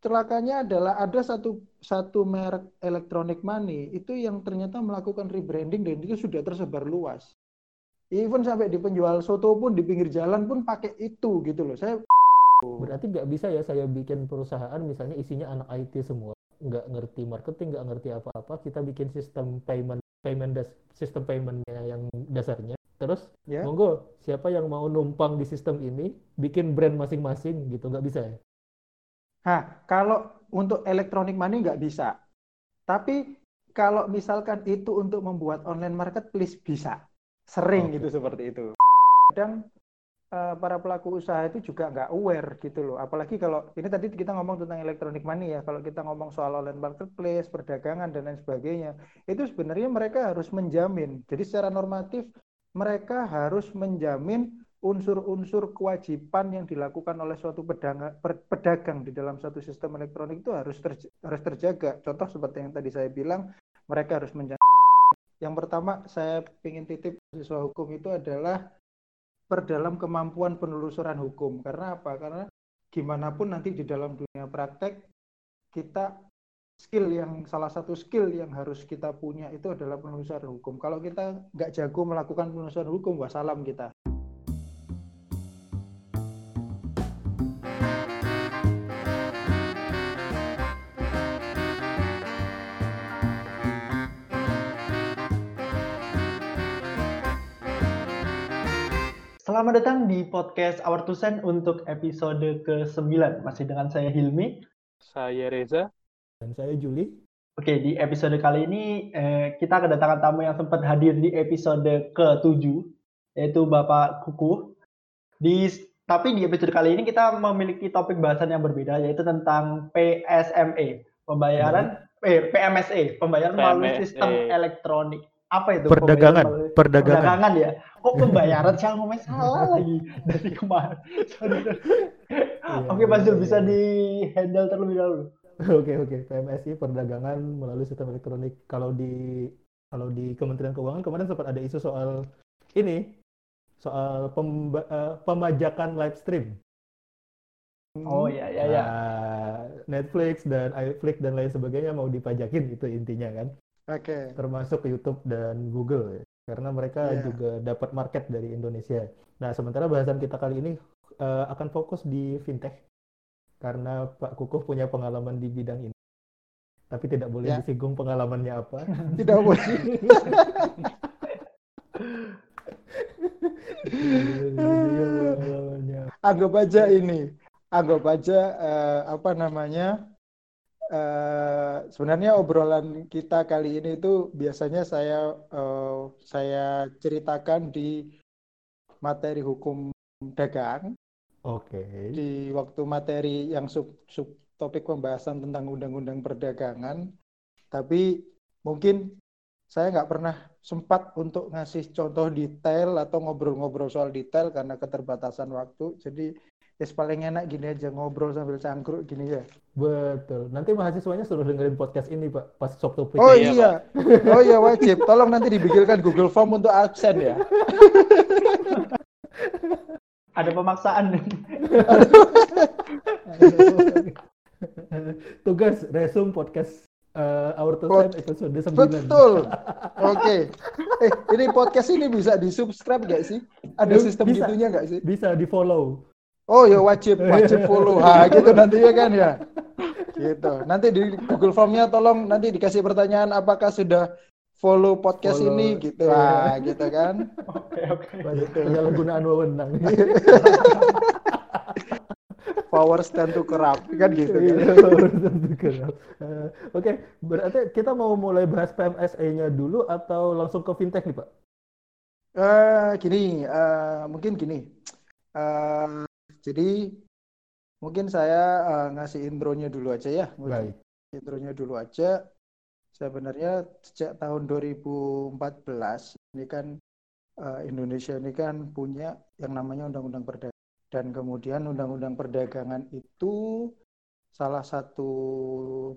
celakanya adalah ada satu satu merek elektronik money itu yang ternyata melakukan rebranding dan itu sudah tersebar luas. Even sampai di penjual soto pun di pinggir jalan pun pakai itu gitu loh. Saya Berarti nggak bisa ya saya bikin perusahaan misalnya isinya anak IT semua, nggak ngerti marketing, nggak ngerti apa-apa, kita bikin sistem payment payment das, sistem paymentnya yang dasarnya. Terus ya. monggo siapa yang mau numpang di sistem ini bikin brand masing-masing gitu nggak bisa ya? Nah, kalau untuk elektronik money nggak bisa. Tapi kalau misalkan itu untuk membuat online marketplace bisa. Sering Oke. gitu seperti itu. Kadang eh, para pelaku usaha itu juga nggak aware gitu loh. Apalagi kalau ini tadi kita ngomong tentang elektronik money ya. Kalau kita ngomong soal online marketplace, perdagangan dan lain sebagainya, itu sebenarnya mereka harus menjamin. Jadi secara normatif mereka harus menjamin unsur-unsur kewajiban yang dilakukan oleh suatu pedagang, pedagang di dalam satu sistem elektronik itu harus terj- harus terjaga. Contoh seperti yang tadi saya bilang, mereka harus menjaga. Yang pertama saya ingin titip siswa hukum itu adalah perdalam kemampuan penelusuran hukum. Karena apa? Karena gimana pun nanti di dalam dunia praktek kita skill yang salah satu skill yang harus kita punya itu adalah penelusuran hukum. Kalau kita nggak jago melakukan penelusuran hukum, wassalam kita. Selamat datang di podcast Our Two Cent untuk episode ke-9. Masih dengan saya Hilmi. Saya Reza. Dan saya Juli. Oke, di episode kali ini eh, kita kedatangan tamu yang sempat hadir di episode ke-7 yaitu Bapak Kuku. Di tapi di episode kali ini kita memiliki topik bahasan yang berbeda yaitu tentang PSME, pembayaran eh PMSE, pembayaran melalui PMSE. sistem elektronik. Apa itu? Perdagangan, perdagangan. perdagangan ya. Kok pembayaran saya ngomong salah lagi dari kemarin. Sorry, sorry. Oke, Mas Zul bisa di handle terlebih dahulu. Oke oke PMSI perdagangan melalui sistem elektronik. Kalau di kalau di Kementerian Keuangan kemarin sempat ada isu soal ini soal pemba- eh, pemajakan live stream. Oh iya iya iya. Nah, Netflix dan iFlix dan lain sebagainya mau dipajakin itu intinya kan. Oke. Termasuk YouTube dan Google ya. Karena mereka Iya. juga dapat market dari Indonesia. Nah, sementara bahasan kita kali ini eh, akan fokus di fintech karena Pak Kukuh punya pengalaman di bidang ini. Tapi tidak boleh Ya. disinggung pengalamannya apa. Tidak boleh. Anggap aja ini anggap aja eh, apa namanya eh, sebenarnya obrolan kita kali ini itu biasanya saya eh, saya ceritakan di materi hukum dagang. Oke. di waktu materi yang sub, sub topik pembahasan tentang undang-undang perdagangan. Tapi mungkin saya nggak pernah sempat untuk ngasih contoh detail atau ngobrol-ngobrol soal detail karena keterbatasan waktu. Jadi ya paling enak gini aja ngobrol sambil cangkruk gini ya Betul. Nanti mahasiswanya suruh dengerin podcast ini, Pak, pas topik. oh Iya, iya oh iya wajib tolong nanti dibikinkan Google Form untuk absen ya Ada pemaksaan. Tugas resume podcast eh, Our Cent episode 9. betul oke eh ini podcast ini bisa di subscribe nggak sih ada sistem bisa. gitunya nggak sih Bisa di-follow. Oh ya wajib wajib follow. Ha gitu nanti ya kan ya. Gitu. Nanti di Google Formnya tolong nanti dikasih pertanyaan apakah sudah follow podcast Follow, ini gitu. iya. Ah gitu kan. Oke oke. Penyalahgunaan wewenang. Power stand to corrupt kan gitu kan. Iya, tentu kenal. Eh, Oke, berarti kita mau mulai bahas PMSE-nya dulu atau langsung ke fintech nih, Pak? Eh gini, eh, mungkin gini. Eh, jadi mungkin saya eh, ngasih intronya dulu aja ya. Baik. intronya dulu aja. Sebenarnya sejak tahun 2014 ini kan eh, Indonesia ini kan punya yang namanya Undang-Undang Perdagangan dan kemudian Undang-Undang Perdagangan itu salah satu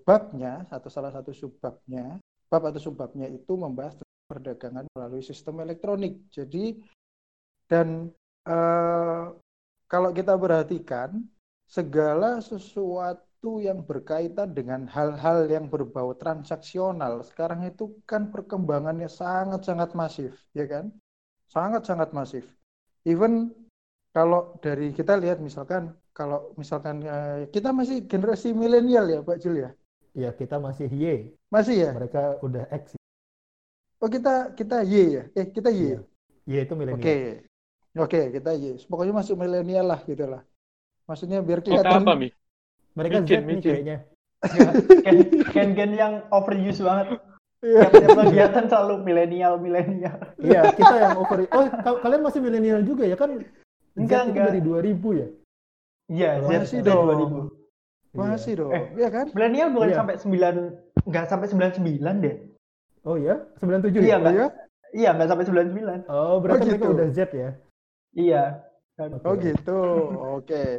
babnya atau salah satu subbabnya bab atau subbabnya itu membahas perdagangan melalui sistem elektronik. Jadi dan eh, kalau kita perhatikan segala sesuatu yang berkaitan dengan hal-hal yang berbau transaksional, sekarang itu kan perkembangannya sangat-sangat masif, ya kan? Sangat-sangat masif. Even kalau dari kita lihat misalkan kalau misalkan uh, kita masih generasi milenial ya Pak Jul ya? Ya kita masih Y. Masih ya? Mereka udah X. Oh kita kita Y ya? Eh kita Y. Ya. Y itu milenial. Oke. Okay. Oke, okay, kita Y. Pokoknya masuk milenial lah gitu lah. Maksudnya biar kita apa, Mi? Mereka micin, Z nih kayaknya. Gen-gen yang overuse banget. Iya. Tiap kegiatan selalu milenial milenial. Iya, kita yang over. Oh, kalian masih milenial juga ya kan? Enggak, Z enggak. dari 2000 ya? Iya, Z masih dong. 2000. Masih dong. Eh, iya kan? Milenial bukan iya. sampai 9 enggak sampai 99 deh. Oh ya? 97 iya, ya? Enggak, ya? Iya, enggak sampai 99. Oh, berarti oh, gitu. mereka udah Z ya? Iya. Okay. Oh gitu. Oke. Okay.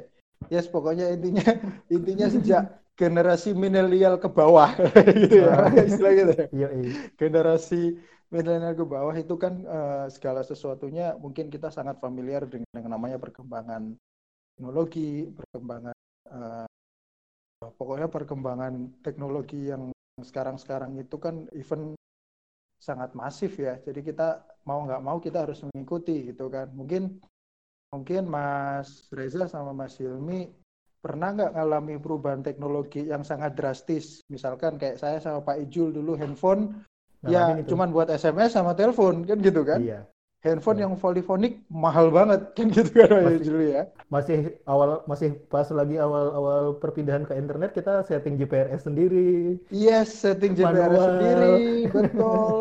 Yes, pokoknya intinya intinya sejak generasi milenial ke bawah gitu ya istilah gitu ya. Iya, iya. Generasi milenial ke bawah itu kan uh, segala sesuatunya mungkin kita sangat familiar dengan yang namanya perkembangan teknologi, perkembangan uh, pokoknya perkembangan teknologi yang sekarang-sekarang itu kan event sangat masif ya. Jadi kita mau nggak mau kita harus mengikuti gitu kan. Mungkin mungkin Mas Reza sama Mas Hilmi pernah nggak ngalami perubahan teknologi yang sangat drastis? Misalkan kayak saya sama Pak Ijul dulu handphone nah, ya cuman buat SMS sama telepon kan gitu kan? Iya. Handphone ya. yang polifonik mahal banget kan gitu kan Pak Ijul ya? Masih awal masih pas lagi awal-awal perpindahan ke internet kita setting GPRS sendiri. Yes, setting GPRS Manual. sendiri, betul.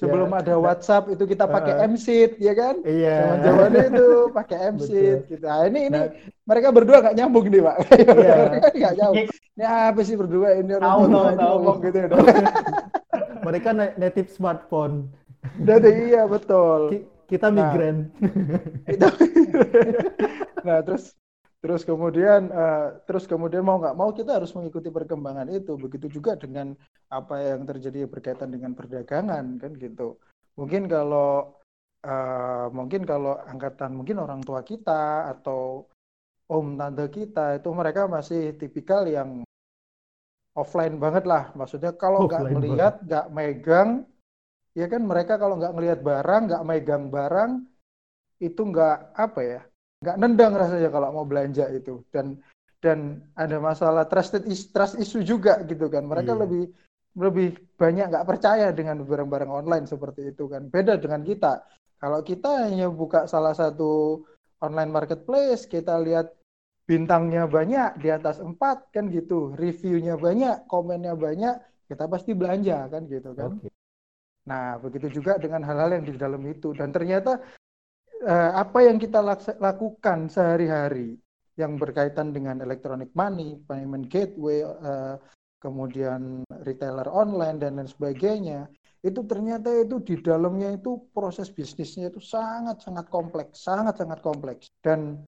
Sebelum ya, ada WhatsApp itu kita pakai uh, MSID, ya kan? Iya. Zaman itu pakai MSID gitu. Nah, ini ini nah, mereka berdua gak nyambung nih, Pak. Iya. gak nyambung. Ini apa sih berdua ini orang tahu, tahu, tahu. ngomong gitu ya. mereka native smartphone. Jadi iya betul. Kita migran. Nah, nah terus terus kemudian uh, terus kemudian mau nggak mau kita harus mengikuti perkembangan itu. Begitu juga dengan apa yang terjadi berkaitan dengan perdagangan kan gitu. Mungkin kalau uh, mungkin kalau angkatan mungkin orang tua kita atau om tante kita itu mereka masih tipikal yang offline banget lah. Maksudnya kalau nggak melihat nggak megang ya kan mereka kalau nggak ngelihat barang nggak megang barang itu nggak apa ya nggak nendang rasanya kalau mau belanja itu. Dan dan ada masalah trusted is, trust issue juga gitu kan. Mereka iya. lebih lebih banyak nggak percaya dengan barang-barang online seperti itu kan. Beda dengan kita. Kalau kita hanya buka salah satu online marketplace kita lihat bintangnya banyak di atas empat kan gitu. Reviewnya banyak komennya banyak kita pasti belanja kan gitu kan. Okay. Nah begitu juga dengan hal-hal yang di dalam itu dan ternyata uh, apa yang kita lakukan sehari-hari yang berkaitan dengan electronic money, payment gateway, uh, kemudian retailer online dan lain sebagainya, itu ternyata itu di dalamnya itu proses bisnisnya itu sangat-sangat kompleks, sangat-sangat kompleks dan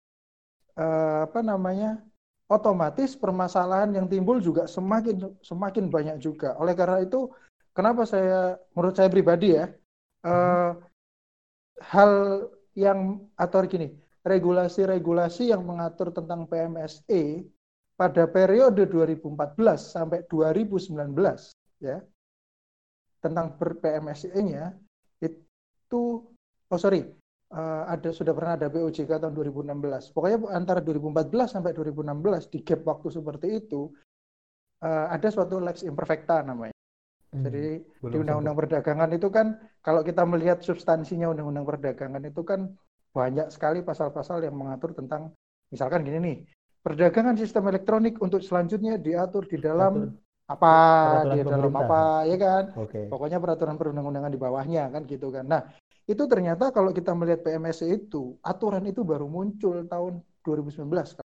uh, apa namanya otomatis permasalahan yang timbul juga semakin semakin banyak juga. Oleh karena itu, kenapa saya menurut saya pribadi ya uh, hal yang atau gini, regulasi-regulasi yang mengatur tentang PMSE pada periode 2014 sampai 2019 ya tentang PMSE-nya itu oh sorry uh, ada sudah pernah ada POJK tahun 2016 pokoknya antara 2014 sampai 2016 di gap waktu seperti itu uh, ada suatu lex imperfecta namanya Hmm, Jadi di undang-undang perdagangan itu kan kalau kita melihat substansinya undang-undang perdagangan itu kan banyak sekali pasal-pasal yang mengatur tentang misalkan gini nih, perdagangan sistem elektronik untuk selanjutnya diatur di dalam Atur. apa, di dalam apa, ya kan? Okay. Pokoknya peraturan perundang-undangan di bawahnya kan gitu kan. Nah, itu ternyata kalau kita melihat PMSC itu, aturan itu baru muncul tahun 2019 kan.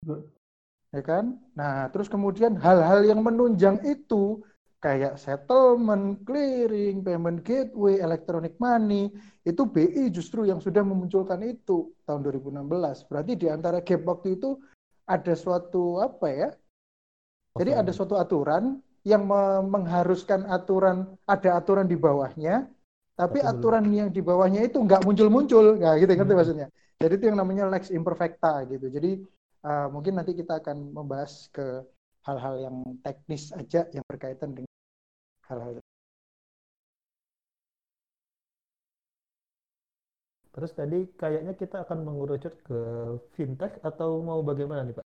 Ya kan? Nah, terus kemudian hal-hal yang menunjang itu kayak settlement, clearing, payment gateway, electronic money, itu BI justru yang sudah memunculkan itu tahun 2016. Berarti di antara gap waktu itu ada suatu apa ya? Jadi ada suatu aturan yang mengharuskan aturan ada aturan di bawahnya, tapi aturan yang di bawahnya itu nggak muncul-muncul, nah gitu ngerti hmm. maksudnya. Jadi itu yang namanya lex imperfecta gitu. Jadi uh, mungkin nanti kita akan membahas ke hal-hal yang teknis aja yang berkaitan dengan hal-hal Terus tadi kayaknya kita akan mengerucut ke fintech atau mau bagaimana nih Pak?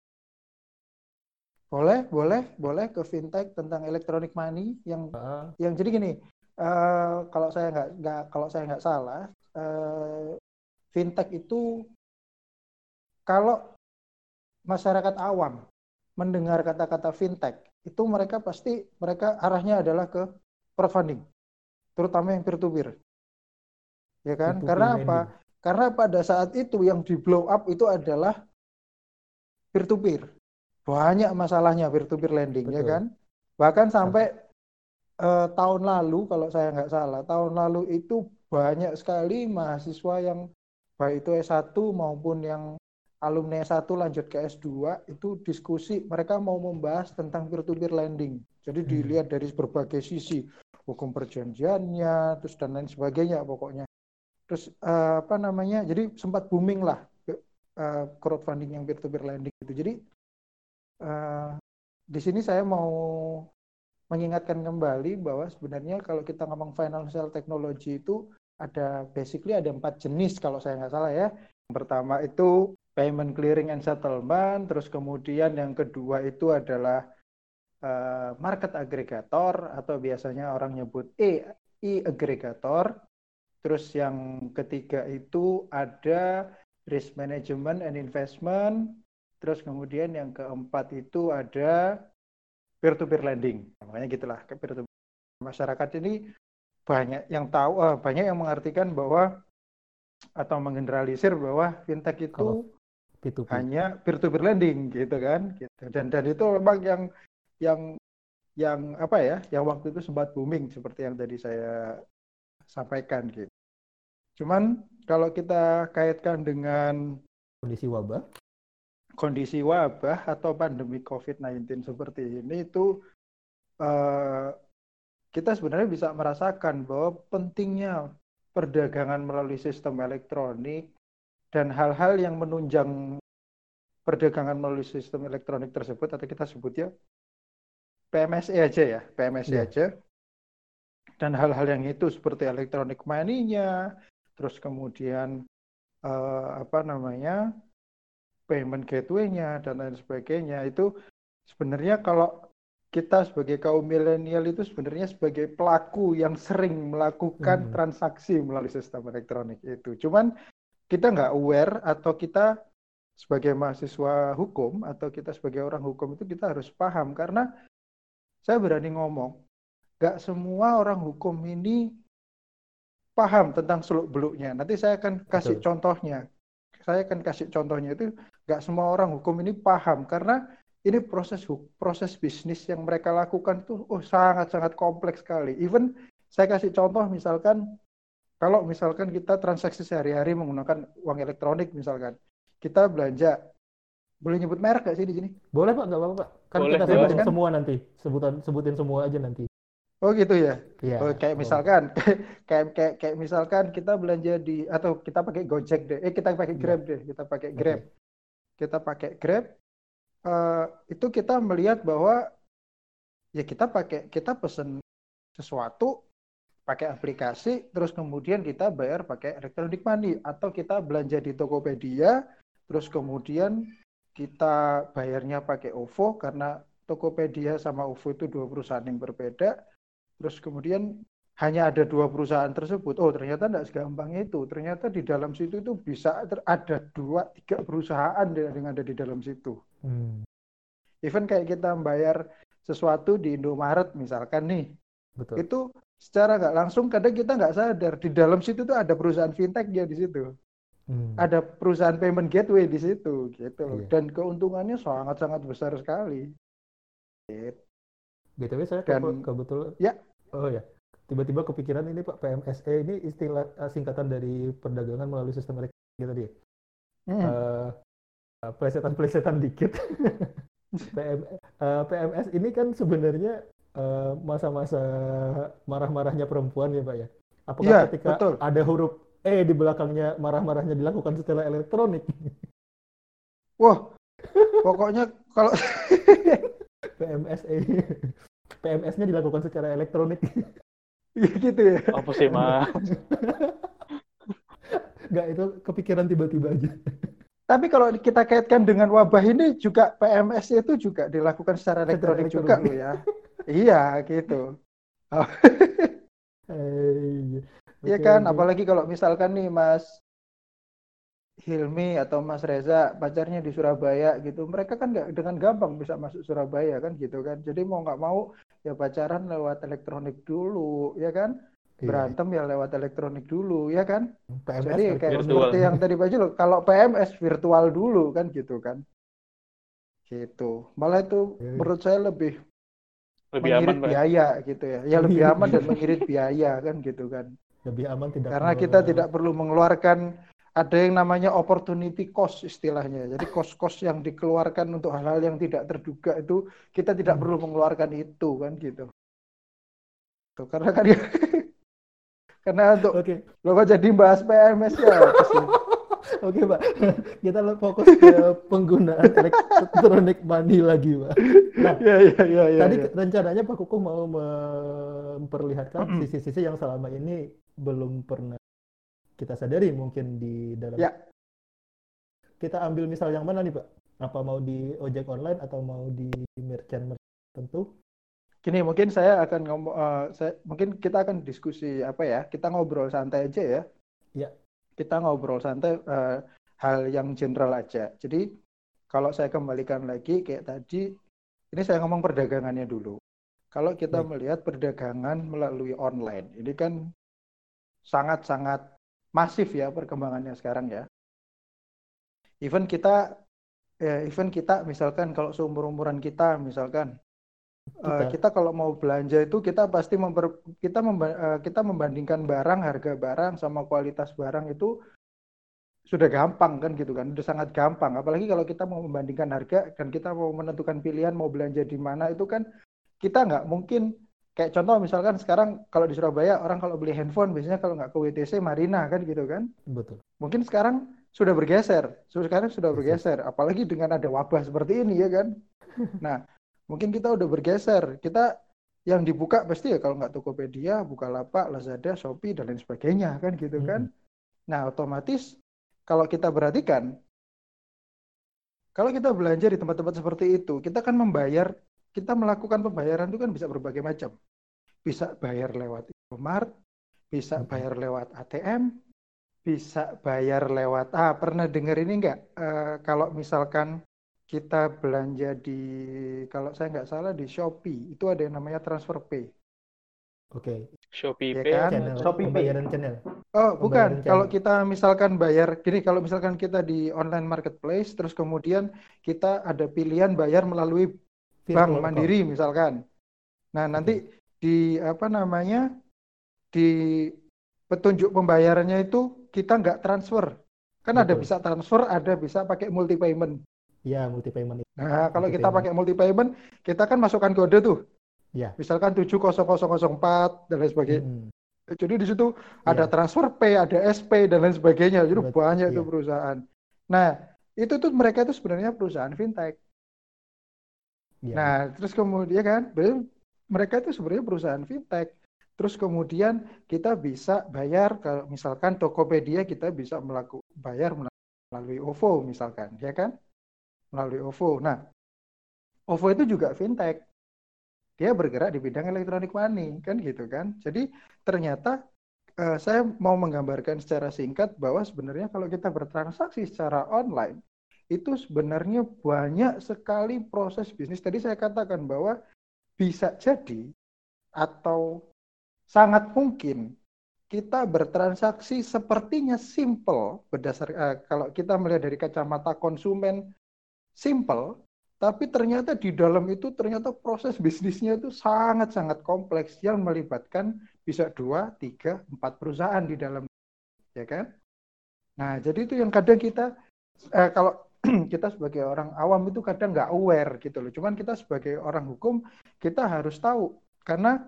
boleh boleh boleh ke fintech tentang electronic money yang Ah, yang jadi gini eh, kalau saya nggak nggak kalau saya nggak salah eh, fintech itu kalau masyarakat awam mendengar kata-kata fintech itu mereka pasti mereka arahnya adalah ke crowdfunding terutama yang peer to peer ya kan? Peer-to-peer karena apa? lending. karena pada saat itu yang di blow up itu adalah peer to peer banyak masalahnya peer to peer lending ya Betul. kan? Bahkan sampai eh, tahun lalu kalau saya nggak salah tahun lalu itu banyak sekali mahasiswa yang baik itu S1 maupun yang alumni S1 lanjut ke S2 itu diskusi mereka mau membahas tentang peer to peer lending jadi Hmm. dilihat dari berbagai sisi hukum perjanjiannya terus dan lain sebagainya pokoknya terus eh, apa namanya jadi sempat booming lah eh, crowdfunding yang peer to peer lending itu jadi eh, di sini saya mau mengingatkan kembali bahwa sebenarnya kalau kita ngomong financial technology itu ada basically ada empat jenis kalau saya nggak salah ya. Yang pertama itu payment clearing and settlement, terus kemudian yang kedua itu adalah eh, market aggregator atau biasanya orang nyebut e e-aggregator. Terus yang ketiga itu ada risk management and investment. Terus kemudian yang keempat itu ada peer-to-peer lending. Makanya gitulah peer-to-peer. Masyarakat ini banyak yang tahu, eh, banyak yang mengartikan bahwa atau menggeneralisir bahwa fintech itu Kalau P2P. hanya peer-to-peer lending gitu kan. Gitu. Dan dan itu memang yang yang yang apa ya, yang waktu itu sempat booming seperti yang tadi saya sampaikan gitu. Cuman kalau kita kaitkan dengan Kondisi wabah. kondisi wabah atau pandemi COVID-19 seperti ini itu eh, kita sebenarnya bisa merasakan bahwa pentingnya perdagangan melalui sistem elektronik dan hal-hal yang menunjang perdagangan melalui sistem elektronik tersebut atau kita sebut ya PMSE aja ya, PMSE Iya. aja. Dan hal-hal yang itu seperti elektronik money-nya, terus kemudian eh, apa namanya payment gateway-nya dan lain sebagainya itu sebenarnya kalau kita sebagai kaum milenial itu sebenarnya sebagai pelaku yang sering melakukan Hmm. transaksi melalui sistem elektronik itu. Cuman kita nggak aware atau kita sebagai mahasiswa hukum atau kita sebagai orang hukum itu kita harus paham karena saya berani ngomong nggak semua orang hukum ini paham tentang seluk-beluknya. Nanti saya akan kasih Betul. contohnya. Saya akan kasih contohnya itu nggak semua orang hukum ini paham karena ini proses proses bisnis yang mereka lakukan itu oh sangat-sangat kompleks sekali. Even saya kasih contoh misalkan kalau misalkan kita transaksi sehari-hari menggunakan uang elektronik misalkan kita belanja boleh nyebut merek nggak sih di sini? Boleh Pak, nggak apa-apa Pak. Kan Boleh, kita boleh. sebutin Kan? semua nanti. Sebutan sebutin semua aja nanti. Oh gitu ya. Iya. Oh, kayak misalkan kayak kayak kayak misalkan kita belanja di atau kita pakai Gojek deh. Eh kita pakai Iya. Grab deh. Kita pakai. Grab. Kita pakai Grab. eh, itu kita melihat bahwa ya kita pakai kita pesen sesuatu pakai aplikasi terus kemudian kita bayar pakai electronic money. Atau kita belanja di Tokopedia terus kemudian kita bayarnya pakai OVO karena Tokopedia sama OVO itu dua perusahaan yang berbeda. Terus kemudian hanya ada dua perusahaan tersebut. Oh ternyata tidak segampang itu. Ternyata di dalam situ itu bisa ter- ada dua tiga perusahaan yang ada di dalam situ. Hmm, even kayak kita membayar sesuatu di Indomaret misalkan nih betul. itu secara nggak langsung kadang kita nggak sadar di dalam situ tuh ada perusahaan fintech ya di situ Hmm. ada perusahaan payment gateway di situ gitu loh Iya. dan keuntungannya sangat-sangat besar sekali Gitu. BTW saya Dan- kebetulan Ya. Oh ya. Tiba-tiba kepikiran ini Pak PMSE ini istilah eh, singkatan dari perdagangan melalui sistem elektronik tadi. ya. Hmm. Eh, plesetan-plesetan dikit. PM, eh, PMS ini kan sebenarnya eh, masa-masa marah-marahnya perempuan ya Pak ya. Apakah Iya, ketika betul. ada huruf E di belakangnya marah-marahnya dilakukan setelah elektronik? Wah, pokoknya kalau PMS PMS-nya dilakukan secara elektronik. Iya gitu ya. Apa sih, Mas? Enggak, itu kepikiran tiba-tiba aja. Tapi kalau kita kaitkan dengan wabah ini juga PMS itu juga dilakukan secara elektronik juga loh ya. Iya gitu. Oh. Iya kan, apalagi kalau misalkan nih Mas Hilmi atau Mas Reza pacarnya di Surabaya gitu, mereka kan nggak dengan gampang bisa masuk Surabaya kan gitu kan. Jadi mau nggak mau ya pacaran lewat elektronik dulu, ya kan? Iya. berantem ya lewat elektronik dulu ya kan PMS jadi kayak virtual. seperti yang tadi Pak Jul kalau PMS virtual dulu kan gitu kan gitu malah itu yeah. menurut saya lebih lebih mengirit aman biaya Pak. gitu ya ya lebih aman dan mengirit biaya kan gitu kan lebih aman tidak karena kita tidak perlu mengeluarkan ada yang namanya opportunity cost istilahnya jadi cost-cost yang dikeluarkan untuk hal-hal yang tidak terduga itu kita tidak hmm. perlu mengeluarkan itu kan gitu Tuh, karena kan ya Karena untuk okay. Bapak jadi bahas PMS ya. Oke Pak, kita fokus ke penggunaan elektronik money lagi Pak. Nah, ya, ya, ya, ya, tadi ya. rencananya Pak Kuku mau memperlihatkan sisi-sisi yang selama ini belum pernah kita sadari mungkin di dalam. Ya. Kita ambil misal yang mana nih Pak? Apa mau di ojek online atau mau di merchant merchant tentu? Gini, mungkin saya akan ngomong, uh, saya, mungkin kita akan diskusi apa ya? Kita ngobrol santai aja ya. Ya. Kita ngobrol santai uh, hal yang general aja. Jadi kalau saya kembalikan lagi kayak tadi, ini saya ngomong perdagangannya dulu. Kalau kita Baik. melihat perdagangan melalui online, ini kan sangat-sangat masif ya perkembangannya sekarang ya. Even kita, ya, even kita misalkan kalau seumur umuran kita misalkan Uh, kita kalau mau belanja itu kita pasti memper, kita memba, uh, kita membandingkan barang harga barang sama kualitas barang itu sudah gampang kan gitu kan, sudah sangat gampang. Apalagi kalau kita mau membandingkan harga dan kita mau menentukan pilihan mau belanja di mana itu kan kita nggak mungkin kayak contoh misalkan sekarang kalau di Surabaya orang kalau beli handphone biasanya kalau nggak ke WTC Marina kan gitu kan. Betul. Mungkin sekarang sudah bergeser, sekarang sudah bergeser. Apalagi dengan ada wabah seperti ini ya kan. Nah mungkin kita udah bergeser. Kita yang dibuka pasti ya kalau nggak Tokopedia, Bukalapak, Lazada, Shopee dan lain sebagainya kan gitu kan. Hmm. Nah otomatis kalau kita perhatikan, kalau kita belanja di tempat-tempat seperti itu, kita kan membayar, kita melakukan pembayaran itu kan bisa berbagai macam. Bisa bayar lewat Indomaret, bisa bayar lewat ATM, bisa bayar lewat ah pernah dengar ini enggak uh, kalau misalkan kita belanja di kalau saya nggak salah di Shopee itu ada yang namanya transfer pay. Oke. Okay. Shopee ya Pay. Kan? Channel, Shopee Pay. channel. Oh, bukan. Kalau kita misalkan bayar gini kalau misalkan kita di online marketplace terus kemudian kita ada pilihan bayar melalui bank mandiri misalkan. Nah, nanti di apa namanya? di petunjuk pembayarannya itu kita nggak transfer. Kan Betul. ada bisa transfer, ada bisa pakai multi payment. Iya, multi payment. Nah, kalau kita pakai multi payment, kita kan masukkan kode tuh. Iya. Misalkan 70004 dan lain sebagainya. Hmm. Jadi di situ ya. ada transfer pay, ada SP dan lain sebagainya. Jadi Betul. banyak itu ya. perusahaan. Nah, itu tuh mereka itu sebenarnya perusahaan fintech. Ya. Nah, terus kemudian kan, mereka itu sebenarnya perusahaan fintech. Terus kemudian kita bisa bayar kalau misalkan Tokopedia kita bisa melakukan bayar melalui OVO misalkan, ya kan? Melalui OVO. Nah, OVO itu juga fintech. Dia bergerak di bidang elektronik money, kan gitu kan. Jadi ternyata uh, saya mau menggambarkan secara singkat bahwa sebenarnya kalau kita bertransaksi secara online, itu sebenarnya banyak sekali proses bisnis. Tadi saya katakan bahwa bisa jadi atau sangat mungkin kita bertransaksi sepertinya simple berdasar uh, kalau kita melihat dari kacamata konsumen simple, tapi ternyata di dalam itu ternyata proses bisnisnya itu sangat-sangat kompleks yang melibatkan bisa dua, tiga, empat perusahaan di dalam, ya kan? Nah, jadi itu yang kadang kita eh, kalau kita sebagai orang awam itu kadang nggak aware gitu loh. Cuman kita sebagai orang hukum kita harus tahu karena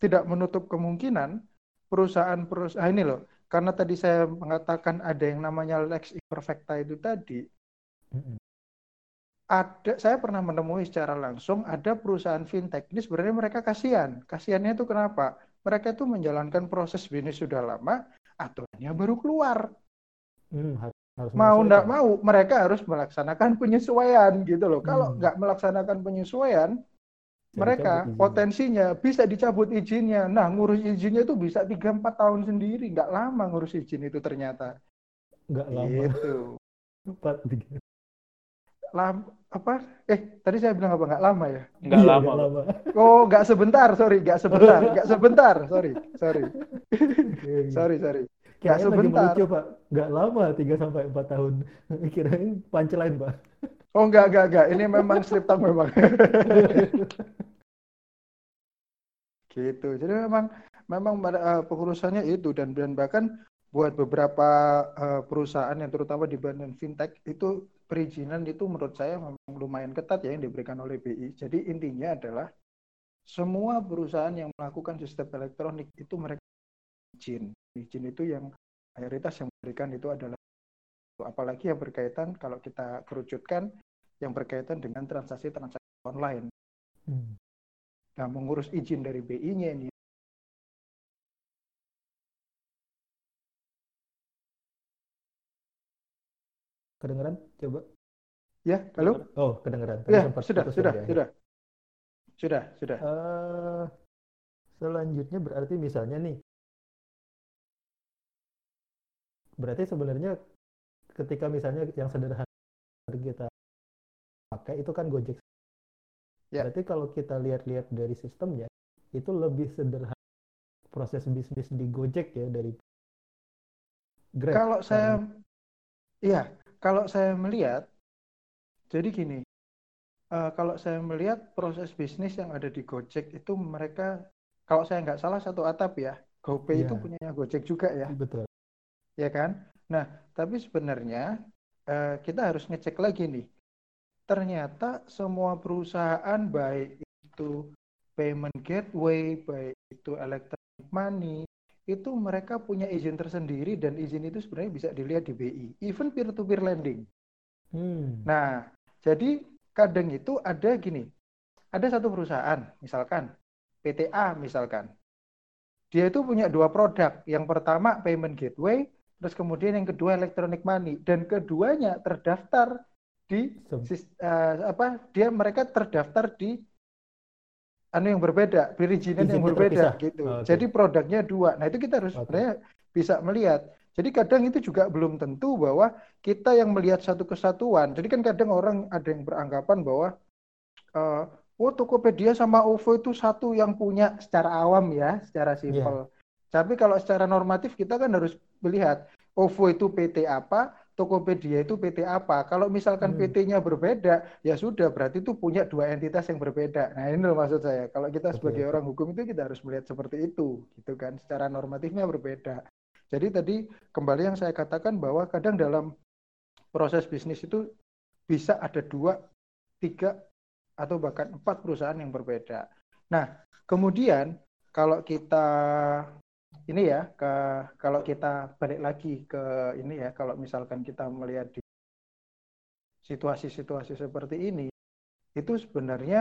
tidak menutup kemungkinan perusahaan-perusahaan ah, ini loh. Karena tadi saya mengatakan ada yang namanya lex imperfecta itu tadi ada saya pernah menemui secara langsung ada perusahaan fintech. Ini sebenarnya mereka kasihan. Kasihannya itu kenapa? Mereka itu menjalankan proses bisnis sudah lama aturannya baru keluar. Hmm, har- harus mau menyesuaikan. mau mereka harus melaksanakan penyesuaian gitu loh. Kalau Hmm. nggak melaksanakan penyesuaian mereka potensinya bisa dicabut izinnya. Nah ngurus izinnya itu bisa 3-4 tahun sendiri. Nggak lama ngurus izin itu ternyata. Nggak lama. Gitu. Empat tiga Lam, apa eh tadi saya bilang apa nggak lama ya Nggak Iya, lama. lama Oh, nggak sebentar, sorry, nggak sebentar, nggak sebentar, sorry, sorry, sorry, sorry. Nggak lagi sebentar. melucu pak nggak lama 3 sampai 4 tahun kirain punchline pak Oh, nggak, nggak, nggak. Ini memang script talk memang. gitu. Jadi memang, memang uh, pengurusannya itu dan dan bahkan buat beberapa uh, perusahaan yang terutama di bagian fintech itu perizinan itu menurut saya memang lumayan ketat ya yang diberikan oleh BI. Jadi intinya adalah semua perusahaan yang melakukan sistem elektronik itu mereka izin. Izin itu yang mayoritas yang memberikan itu adalah apalagi yang berkaitan kalau kita kerucutkan yang berkaitan dengan transaksi-transaksi online. Hmm. Nah, mengurus izin dari BI-nya ini kedengeran coba ya, halo? oh kedengeran Tadi Ya, sempat sudah, sudah, ya di akhir. sudah. Sudah, sudah. Eh, selanjutnya berarti misalnya nih, berarti sebenarnya ketika misalnya yang sederhana kita pakai itu kan Gojek. Ya. Berarti kalau kita lihat-lihat dari sistemnya, itu lebih sederhana proses bisnis di Gojek ya dari Grab. Kalau saya, Karena- iya, kalau saya melihat, jadi gini, eh, kalau saya melihat proses bisnis yang ada di Gojek itu mereka, kalau saya nggak salah satu atap ya, GoPay itu Iya. punyanya Gojek juga ya, betul. ya kan? Nah, tapi sebenarnya eh, kita harus ngecek lagi nih, ternyata semua perusahaan baik itu payment gateway, baik itu electronic money, itu mereka punya izin tersendiri dan izin itu sebenarnya bisa dilihat di BI, even peer-to-peer lending. Hmm. Nah, jadi kadang itu ada gini, ada satu perusahaan, misalkan PTA misalkan, dia itu punya dua produk. Yang pertama payment gateway, terus kemudian yang kedua electronic money, dan keduanya terdaftar di Sem- eh, apa? Dia mereka terdaftar di anu yang berbeda, perizinan yang berbeda terpisah. gitu. Oke. Jadi produknya dua. Nah, itu kita harus Oke. sebenarnya bisa melihat. Jadi kadang itu juga belum tentu bahwa kita yang melihat satu kesatuan. Jadi kan kadang orang ada yang beranggapan bahwa eh, oh Tokopedia sama OVO itu satu yang punya secara awam ya, secara simpel. Tapi kalau secara normatif kita kan harus melihat OVO itu PT apa, Tokopedia itu PT apa. Kalau misalkan Hmm. PT-nya berbeda, ya sudah berarti itu punya dua entitas yang berbeda. Nah, ini loh maksud saya. Kalau kita sebagai orang hukum itu kita harus melihat seperti itu, gitu kan. Secara normatifnya berbeda. Jadi tadi kembali yang saya katakan bahwa kadang dalam proses bisnis itu bisa ada dua, tiga, atau bahkan empat perusahaan yang berbeda. Nah, kemudian kalau kita ini ya, ke kalau kita balik lagi ke ini ya, kalau misalkan kita melihat di situasi-situasi seperti ini, itu sebenarnya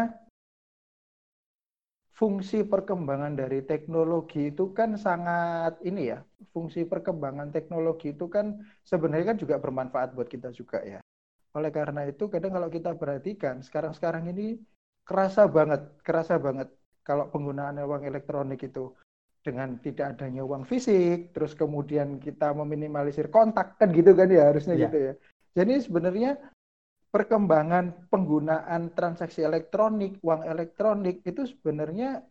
fungsi perkembangan dari teknologi itu kan sangat ini ya, fungsi perkembangan teknologi itu kan sebenarnya kan juga bermanfaat buat kita juga ya. Oleh karena itu kadang kalau kita perhatikan sekarang-sekarang ini kerasa banget, kerasa banget kalau penggunaan uang elektronik itu dengan tidak adanya uang fisik, terus kemudian kita meminimalisir kontak kan gitu kan ya harusnya Iya. gitu ya. Jadi sebenarnya perkembangan penggunaan transaksi elektronik, uang elektronik itu sebenarnya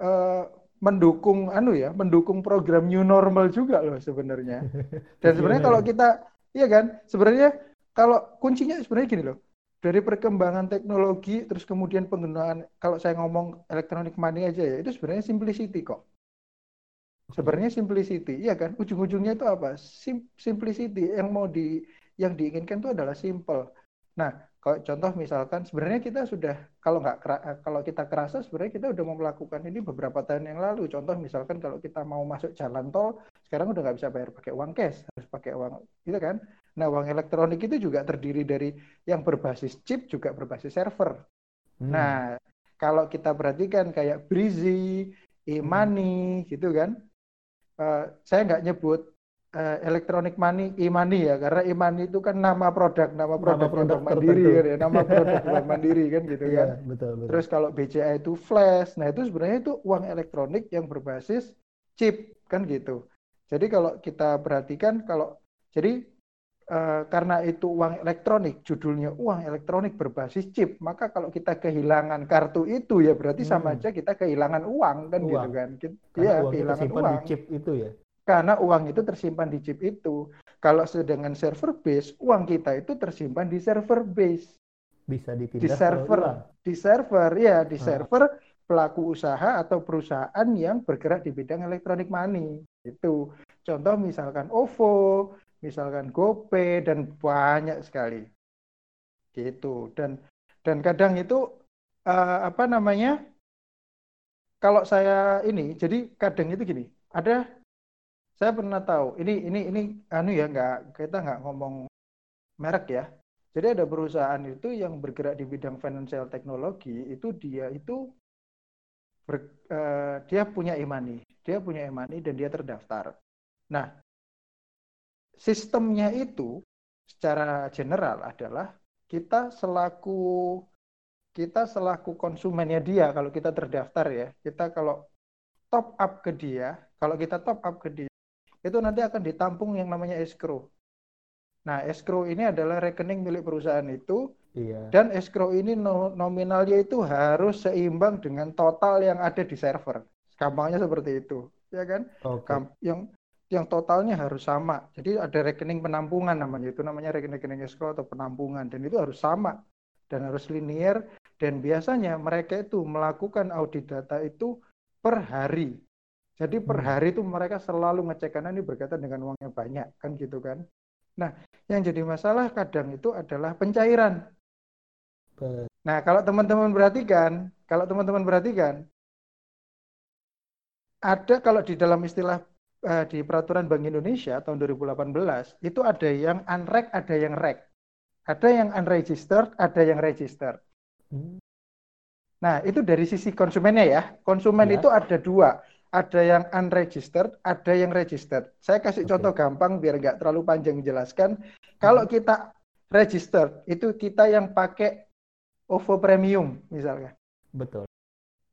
eh, mendukung anu ya, mendukung program new normal juga loh sebenarnya. Dan sebenarnya kalau kita, iya kan, sebenarnya kalau kuncinya sebenarnya gini loh, dari perkembangan teknologi, terus kemudian penggunaan, kalau saya ngomong electronic money aja ya, itu sebenarnya simplicity kok. Sebenarnya simplicity, iya kan? Ujung-ujungnya itu apa? Sim- simplicity yang mau di, yang diinginkan itu adalah simple. Nah, kalau contoh misalkan sebenarnya kita sudah kalau nggak kera- kalau kita kerasa sebenarnya kita udah mau melakukan ini beberapa tahun yang lalu. Contoh misalkan kalau kita mau masuk jalan tol sekarang udah nggak bisa bayar pakai uang cash, harus pakai uang, gitu kan? Nah, uang elektronik itu juga terdiri dari yang berbasis chip juga berbasis server. Hmm. Nah, kalau kita perhatikan kayak Breezy, e-money gitu kan. Eh, saya nggak nyebut eh, electronic money, e-money ya, karena e-money itu kan nama produk, nama produk, produk Bank Mandiri tertentu. kan ya, nama produk Bank Mandiri kan gitu Iya, kan. betul, betul. Terus kalau BCA itu flash, nah itu sebenarnya itu uang elektronik yang berbasis chip kan gitu. Jadi kalau kita perhatikan kalau jadi eh, karena itu uang elektronik, judulnya uang elektronik berbasis chip, maka kalau kita kehilangan kartu itu ya berarti sama Hmm. aja kita kehilangan uang kan gitu Uang. kan. Kita, Karena ya uangnya kehilangan tersimpan uang di chip itu ya. karena uang itu tersimpan di chip itu. Kalau sedangkan server base, uang kita itu tersimpan di server base Bisa di dipindah ke server, uang. di server ya, di Ah. server pelaku usaha atau perusahaan yang bergerak di bidang elektronik money. Itu contoh misalkan OVO, misalkan GoPay dan banyak sekali. Gitu. Dan dan kadang itu eh, apa namanya? Kalau saya ini, jadi kadang itu gini, ada saya pernah tahu, ini ini ini anu ya nggak kita nggak ngomong merek ya. Jadi ada perusahaan itu yang bergerak di bidang financial technology itu dia itu ber- eh, dia punya e-money, dia punya e-money dan dia terdaftar. Nah, sistemnya itu secara general adalah kita selaku kita selaku konsumennya dia kalau kita terdaftar ya, kita kalau top up ke dia, kalau kita top up ke dia itu nanti akan ditampung yang namanya escrow. Nah, escrow ini adalah rekening milik perusahaan itu Iya. dan escrow ini no- nominalnya itu harus seimbang dengan total yang ada di server. Gampangnya seperti itu, ya kan? Oke. Gam- Yang yang totalnya harus sama. Jadi ada rekening penampungan namanya itu namanya rekening-rekening escrow atau penampungan dan itu harus sama dan harus linear dan biasanya mereka itu melakukan audit data itu per hari. Jadi per Hmm. hari itu mereka selalu ngecek karena ini berkaitan dengan uangnya banyak kan gitu kan. Nah, yang jadi masalah kadang itu adalah pencairan. Nah, kalau teman-teman perhatikan, kalau teman-teman perhatikan, ada kalau di dalam istilah eh, di peraturan Bank Indonesia tahun 2018 itu ada yang unreg, ada yang reg. Ada yang unregistered, ada yang registered. Hmm. Nah, itu dari sisi konsumennya ya. Konsumen Ya. itu ada dua. Ada yang unregistered, ada yang registered. Saya kasih Oke. contoh gampang biar nggak terlalu panjang menjelaskan. Kalau kita registered, itu kita yang pakai OVO Premium misalnya. Betul.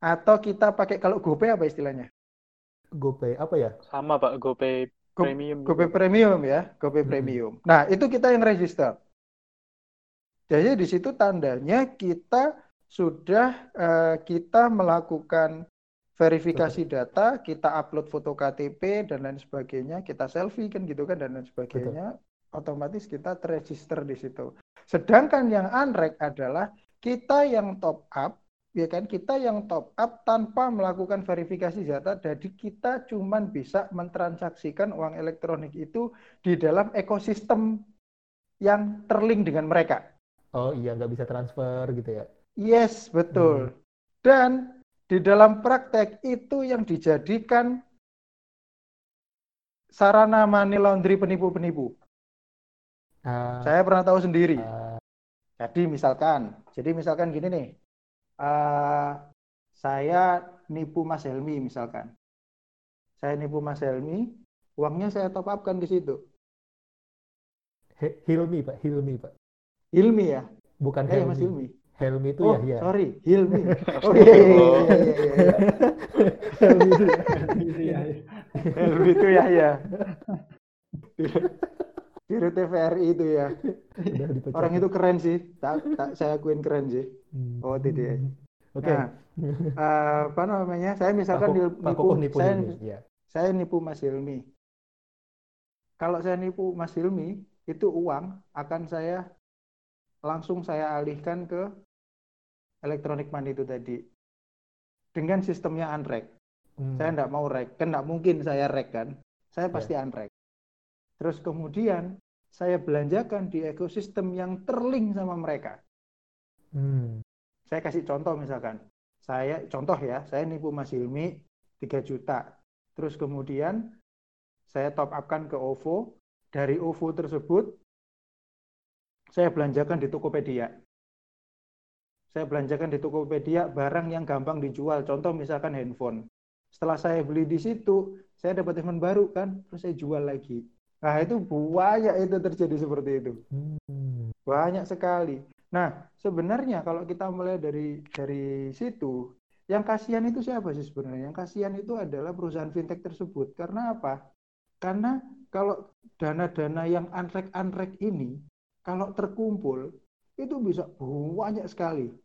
Atau kita pakai kalau GoPay apa istilahnya? GoPay apa ya? Sama Pak, GoPay Go- Premium. GoPay Premium ya, GoPay Hmm. Premium. Nah, itu kita yang register. Jadi di situ tandanya kita sudah eh, kita melakukan verifikasi data, kita upload foto KTP dan lain sebagainya, kita selfie kan gitu kan dan lain sebagainya, otomatis kita terregister di situ. Sedangkan yang unreg adalah kita yang top up, ya kan kita yang top up tanpa melakukan verifikasi data, jadi kita cuman bisa mentransaksikan uang elektronik itu di dalam ekosistem yang terlink dengan mereka. Oh iya, nggak bisa transfer gitu ya. Yes, betul. Dan di dalam praktek itu yang dijadikan sarana money laundry penipu-penipu. Ah, Saya pernah tahu sendiri. ah, Jadi misalkan, jadi misalkan gini nih, eh, saya nipu Mas Helmi misalkan, saya nipu Mas Helmi, uangnya saya top upkan di situ. He- Hilmi Pak, Hilmi Pak. Hilmi ya, Bukan eh Mas Helmi. Hilmi. Helmi itu Oh, Yahya. sorry, Hilmi. Oh iya iya iya iya iya. iya. Helmi itu ya. Helmi itu ya ya. Biru TVRI itu ya. Orang itu keren sih. Tak, tak saya akuin keren sih. Hmm. Oh, tidak. Oke. Nah, eh, apa namanya? Saya misalkan Pak Koko- Pak nipu, nipu saya, Hilmi. Ya. saya nipu Mas Hilmi. Kalau saya nipu Mas Hilmi, itu uang akan saya langsung saya alihkan ke elektronik money itu tadi. Dengan sistemnya unreg. Hmm. Saya enggak mau reg, kan enggak mungkin saya reg kan. Saya pasti unreg. Terus kemudian saya belanjakan di ekosistem yang terlink sama mereka. Hmm. Saya kasih contoh misalkan. Saya contoh ya, saya nipu Mas Hilmi 3 juta. Terus kemudian saya top upkan ke OVO. Dari OVO tersebut saya belanjakan di Tokopedia. Saya belanjakan di Tokopedia barang yang gampang dijual. Contoh misalkan handphone. Setelah saya beli di situ, saya dapat handphone baru kan, terus saya jual lagi. Nah itu banyak itu terjadi seperti itu. Hmm. Banyak sekali. Nah, sebenarnya kalau kita mulai dari dari situ, yang kasihan itu siapa sih sebenarnya? Yang kasihan itu adalah perusahaan fintech tersebut. Karena apa? Karena kalau dana-dana yang anrek-anrek ini, kalau terkumpul, itu bisa banyak sekali.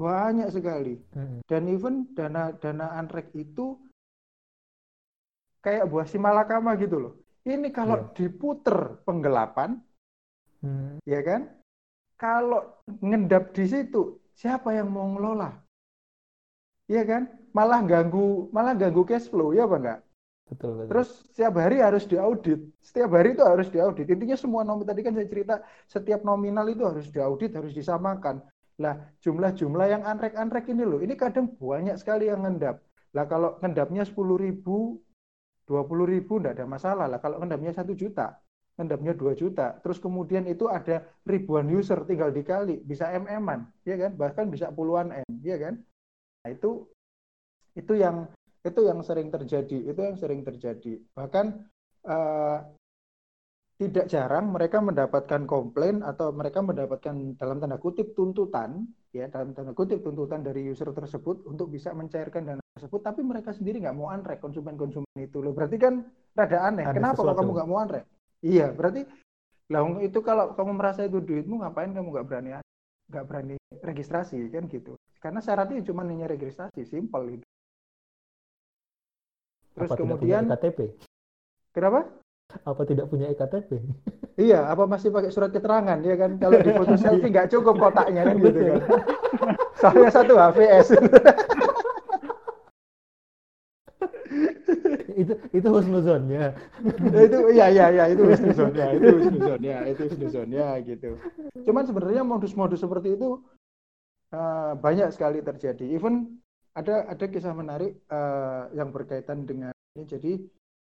Banyak sekali. Hmm. Dan even dana-dana anrek itu kayak buah si malakama gitu loh. Ini kalau Iya. diputer penggelapan, Hmm. ya kan? Kalau ngendap di situ, siapa yang mau ngelola? Iya kan? Malah ganggu, malah ganggu cash flow, ya apa enggak? Betul, betul. Terus setiap hari harus diaudit. Setiap hari itu harus diaudit. Intinya semua nominal tadi kan saya cerita setiap nominal itu harus diaudit, harus disamakan. Lah, jumlah-jumlah yang anrek-anrek ini loh, ini kadang banyak sekali yang ngendap. Lah kalau ngendapnya 10 ribu, 20 ribu enggak ada masalah. Lah kalau ngendapnya 1 juta, ngendapnya 2 juta. Terus kemudian itu ada ribuan user tinggal dikali, bisa MM-an, ya kan? Bahkan bisa puluhan M, ya kan? Nah, itu itu yang itu yang sering terjadi, itu yang sering terjadi. Bahkan eh, tidak jarang mereka mendapatkan komplain atau mereka mendapatkan dalam tanda kutip tuntutan, ya dalam tanda kutip tuntutan dari user tersebut untuk bisa mencairkan dana tersebut, tapi mereka sendiri nggak mau unrek konsumen-konsumen itu loh. Berarti kan rada aneh. Ada Kenapa sesuatu. kamu nggak mau unrek? Iya, berarti lah itu kalau kamu merasa itu duitmu, ngapain kamu nggak berani nggak berani registrasi kan gitu? Karena syaratnya cuma hanya registrasi, simpel itu. Terus Apa tidak punya kemudian EKTP? kenapa? Apa tidak punya EKTP? Iya, apa masih pakai surat keterangan ya kan? Kalau di foto selfie nggak cukup kotaknya kan gitu kan. Soalnya satu HVS. Itu itu husnuzonnya. itu iya iya iya itu husnuzonnya, itu husnuzonnya, itu husnuzonnya gitu. Cuman sebenarnya modus-modus seperti itu eh, banyak sekali terjadi. Even ada ada kisah menarik eh, yang berkaitan dengan ini. Jadi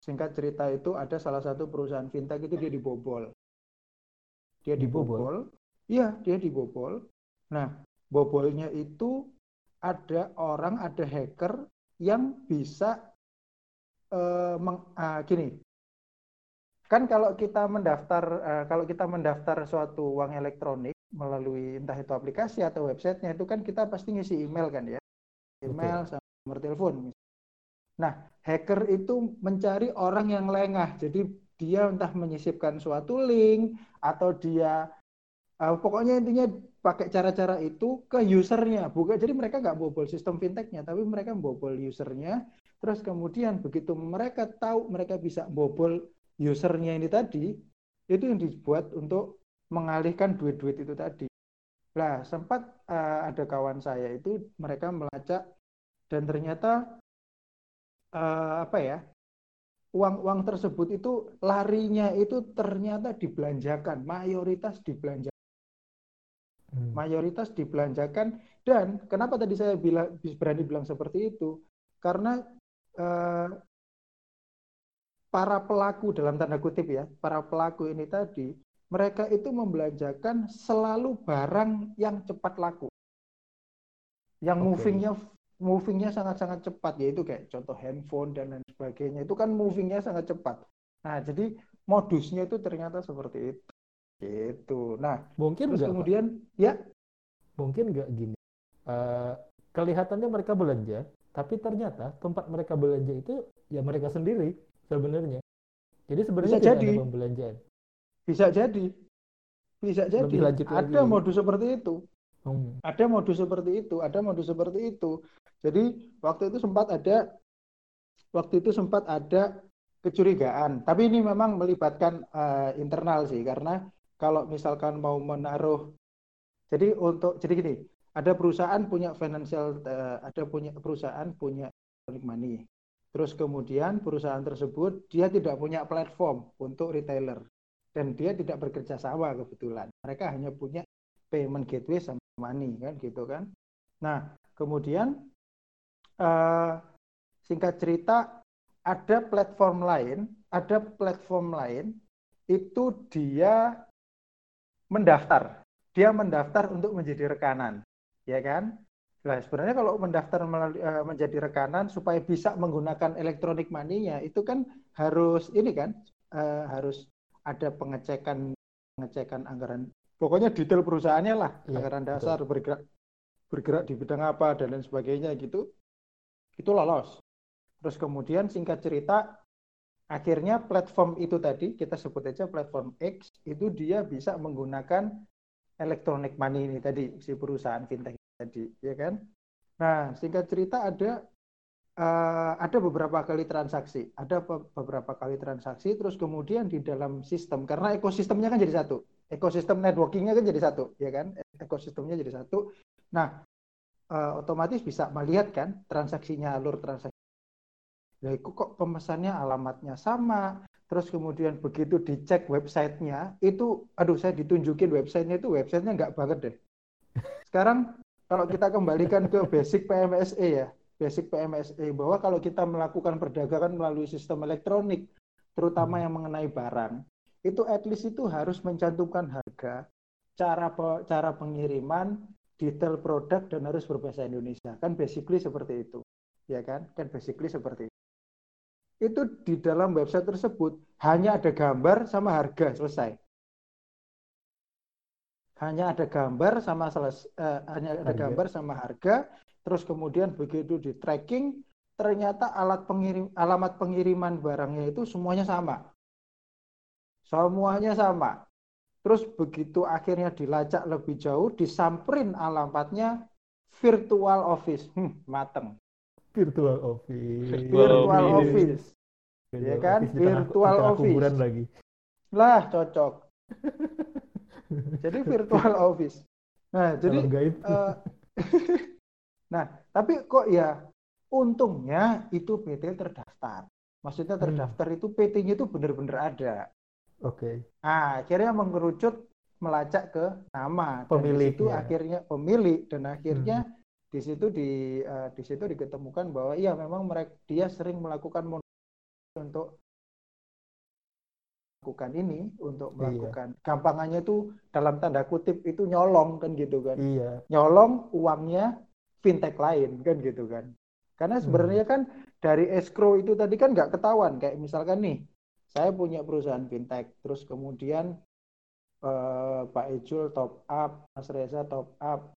singkat cerita itu ada salah satu perusahaan fintech itu dia dibobol. Dia dibobol. Iya, dia dibobol. Nah, bobolnya itu ada orang, ada hacker yang bisa eh, meng- ah, gini. Kan kalau kita mendaftar eh, kalau kita mendaftar suatu uang elektronik melalui entah itu aplikasi atau websitenya itu kan kita pasti ngisi email kan ya. Email sama nomor telepon. Nah, hacker itu mencari orang yang lengah. Jadi dia entah menyisipkan suatu link atau dia eh, pokoknya intinya pakai cara-cara itu ke usernya. Bukan jadi mereka nggak bobol sistem fintechnya, tapi mereka bobol usernya. Terus kemudian begitu mereka tahu mereka bisa bobol usernya ini tadi, itu yang dibuat untuk mengalihkan duit-duit itu tadi. Nah, sempat eh, ada kawan saya itu mereka melacak dan ternyata eh, apa ya? Uang-uang tersebut itu larinya itu ternyata dibelanjakan, mayoritas dibelanjakan Hmm. mayoritas dibelanjakan dan kenapa tadi saya bilang berani bilang seperti itu karena eh, para pelaku dalam tanda kutip ya para pelaku ini tadi mereka itu membelanjakan selalu barang yang cepat laku yang Oke. movingnya movingnya sangat-sangat cepat yaitu kayak contoh handphone dan lain sebagainya itu kan movingnya sangat cepat nah jadi modusnya itu ternyata seperti itu gitu nah Mungkin terus nggak, Pak? kemudian ya mungkin nggak gini. Eh, kelihatannya mereka belanja, tapi ternyata tempat mereka belanja itu ya mereka sendiri sebenarnya. Jadi sebenarnya Bisa tidak jadi. ada pembelanjaan. Bisa jadi. Bisa jadi. Lebih lanjut lagi. Ada modus seperti itu. Hmm. Ada modus seperti itu. Ada modus seperti itu. Jadi waktu itu sempat ada waktu itu sempat ada kecurigaan. Tapi ini memang melibatkan eh, internal sih karena kalau misalkan mau menaruh jadi untuk jadi gini, ada perusahaan punya financial eh, ada punya perusahaan punya electronic money. Terus kemudian perusahaan tersebut dia tidak punya platform untuk retailer dan dia tidak bekerja sama kebetulan. Mereka hanya punya payment gateway sama money kan gitu kan. Nah, kemudian eh, singkat cerita ada platform lain, ada platform lain itu dia mendaftar. Dia mendaftar untuk menjadi rekanan, ya kan? Nah, sebenarnya kalau mendaftar melalui, uh, menjadi rekanan supaya bisa menggunakan elektronik money-nya itu kan harus ini kan uh, harus ada pengecekan pengecekan anggaran. Pokoknya detail perusahaannya lah, ya, anggaran dasar betul. bergerak bergerak di bidang apa dan lain sebagainya gitu. Itu lolos. Terus kemudian singkat cerita akhirnya platform itu tadi kita sebut aja platform X itu dia bisa menggunakan electronic money ini tadi si perusahaan fintech tadi, ya kan? Nah, singkat cerita ada uh, ada beberapa kali transaksi, ada beberapa kali transaksi, terus kemudian di dalam sistem karena ekosistemnya kan jadi satu, ekosistem networkingnya kan jadi satu, ya kan? Ekosistemnya jadi satu. Nah, uh, otomatis bisa melihat kan transaksinya alur transaksi. Nah, kok pemesannya alamatnya sama, terus kemudian begitu dicek websitenya itu, aduh saya ditunjukin websitenya itu websitenya nggak banget deh. Sekarang kalau kita kembalikan ke basic PMSE ya, basic PMSE bahwa kalau kita melakukan perdagangan melalui sistem elektronik, terutama yang mengenai barang, itu at least itu harus mencantumkan harga, cara cara pengiriman, detail produk dan harus berbahasa Indonesia. Kan basically seperti itu. Ya kan? Kan basically seperti itu. Itu di dalam website tersebut hanya ada gambar sama harga selesai hanya ada gambar sama seles, uh, hanya ada gambar sama harga terus kemudian begitu di tracking ternyata alat pengirim alamat pengiriman barangnya itu semuanya sama. Semuanya sama. Terus begitu akhirnya dilacak lebih jauh disamperin alamatnya virtual office. Hmm, mateng. Virtual office. Virtual, office, office. ya kan? virtual office. lagi. Lah cocok jadi virtual office. Nah, jadi uh, nah, tapi kok ya untungnya itu PT terdaftar. Maksudnya hmm. terdaftar hmm. itu PT-nya itu benar-benar ada. Oke. Okay. Nah, akhirnya mengerucut melacak ke nama pemilik itu akhirnya pemilik dan akhirnya hmm. di situ di uh, di situ diketemukan bahwa iya memang mereka dia sering melakukan untuk melakukan ini untuk iya. melakukan iya. gampangannya itu dalam tanda kutip itu nyolong kan gitu kan iya. nyolong uangnya fintech lain kan gitu kan karena hmm. sebenarnya hmm. kan dari escrow itu tadi kan nggak ketahuan kayak misalkan nih saya punya perusahaan fintech terus kemudian eh, Pak Ejul top up Mas Reza top up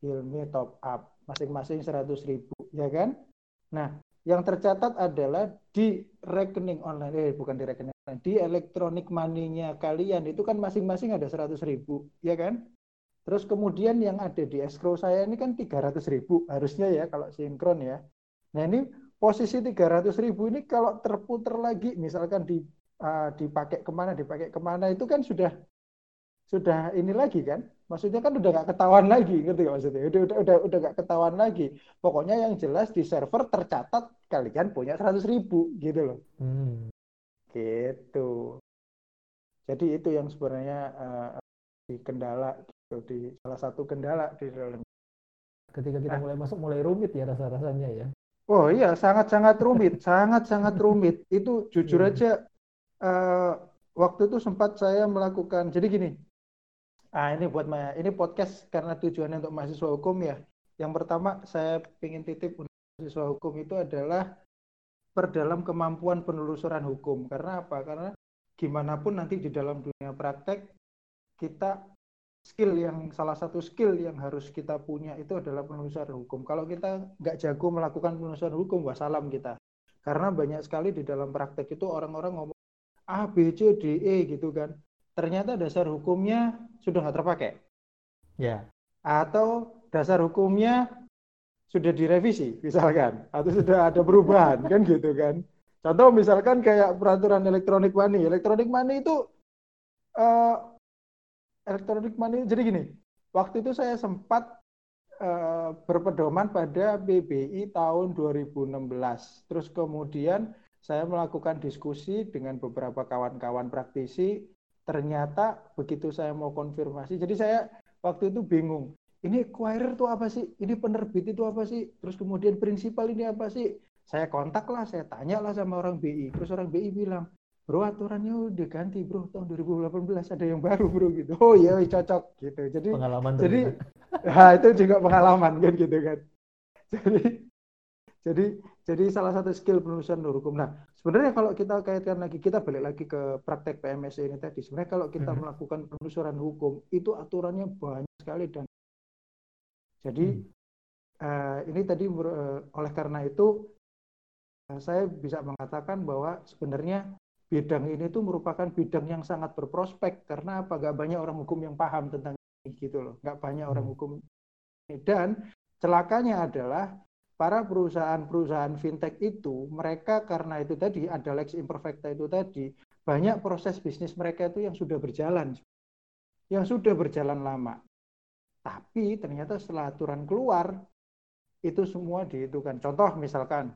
Hilmi top up masing-masing seratus ribu ya kan nah yang tercatat adalah di rekening online, eh bukan di rekening online, di elektronik money-nya kalian itu kan masing-masing ada 100 ribu, ya kan? Terus kemudian yang ada di escrow saya ini kan 300 ribu, harusnya ya kalau sinkron ya. Nah ini posisi 300 ribu ini kalau terputar lagi, misalkan di, uh, dipakai ke mana, dipakai ke mana, itu kan sudah sudah ini lagi kan maksudnya kan udah gak ketahuan lagi ngerti gak maksudnya udah udah udah udah gak ketahuan lagi pokoknya yang jelas di server tercatat kalian punya seratus ribu gitu loh hmm. Gitu. Jadi itu yang sebenarnya uh, di kendala gitu di salah satu kendala di dalam. Ketika kita nah, mulai masuk mulai rumit ya rasa rasanya ya. Oh iya sangat sangat rumit sangat sangat rumit. Itu jujur hmm. aja uh, waktu itu sempat saya melakukan jadi gini. Ah ini buat ini podcast karena tujuannya untuk mahasiswa hukum ya. Yang pertama saya ingin titip untuk mahasiswa hukum itu adalah perdalam kemampuan penelusuran hukum. Karena apa? Karena gimana pun nanti di dalam dunia praktek kita skill yang salah satu skill yang harus kita punya itu adalah penelusuran hukum. Kalau kita nggak jago melakukan penelusuran hukum, wassalam kita. Karena banyak sekali di dalam praktek itu orang-orang ngomong A, B, C, D, E gitu kan ternyata dasar hukumnya sudah nggak terpakai. Ya. Atau dasar hukumnya sudah direvisi misalkan atau sudah ada perubahan kan gitu kan. Contoh misalkan kayak peraturan elektronik money. Elektronik money itu uh, elektronik money jadi gini. Waktu itu saya sempat uh, berpedoman pada BBI tahun 2016. Terus kemudian saya melakukan diskusi dengan beberapa kawan-kawan praktisi ternyata begitu saya mau konfirmasi jadi saya waktu itu bingung ini acquirer itu apa sih? Ini penerbit itu apa sih? Terus kemudian prinsipal ini apa sih? Saya kontak lah saya tanya lah sama orang BI terus orang BI bilang bro aturannya udah ganti bro tahun 2018 ada yang baru bro gitu. Oh iya cocok gitu. Jadi pengalaman jadi ternyata. nah, itu juga pengalaman kan gitu kan. Jadi jadi jadi salah satu skill penulisan hukum. Nah sebenarnya kalau kita kaitkan lagi kita balik lagi ke praktek PMS ini tadi. Sebenarnya kalau kita Mhm. melakukan penelusuran hukum itu aturannya banyak sekali dan jadi Hmm. eh, ini tadi eh, oleh karena itu eh, saya bisa mengatakan bahwa sebenarnya bidang ini tuh merupakan bidang yang sangat berprospek. Karena apa? Gak banyak orang hukum yang paham tentang ini gitu loh. Nggak banyak orang Hmm. hukum ini. Dan celakanya adalah para perusahaan-perusahaan fintech itu mereka karena itu tadi ada lex imperfecta itu tadi banyak proses bisnis mereka itu yang sudah berjalan. Yang sudah berjalan lama tapi ternyata setelah aturan keluar itu semua dihitungkan. Contoh misalkan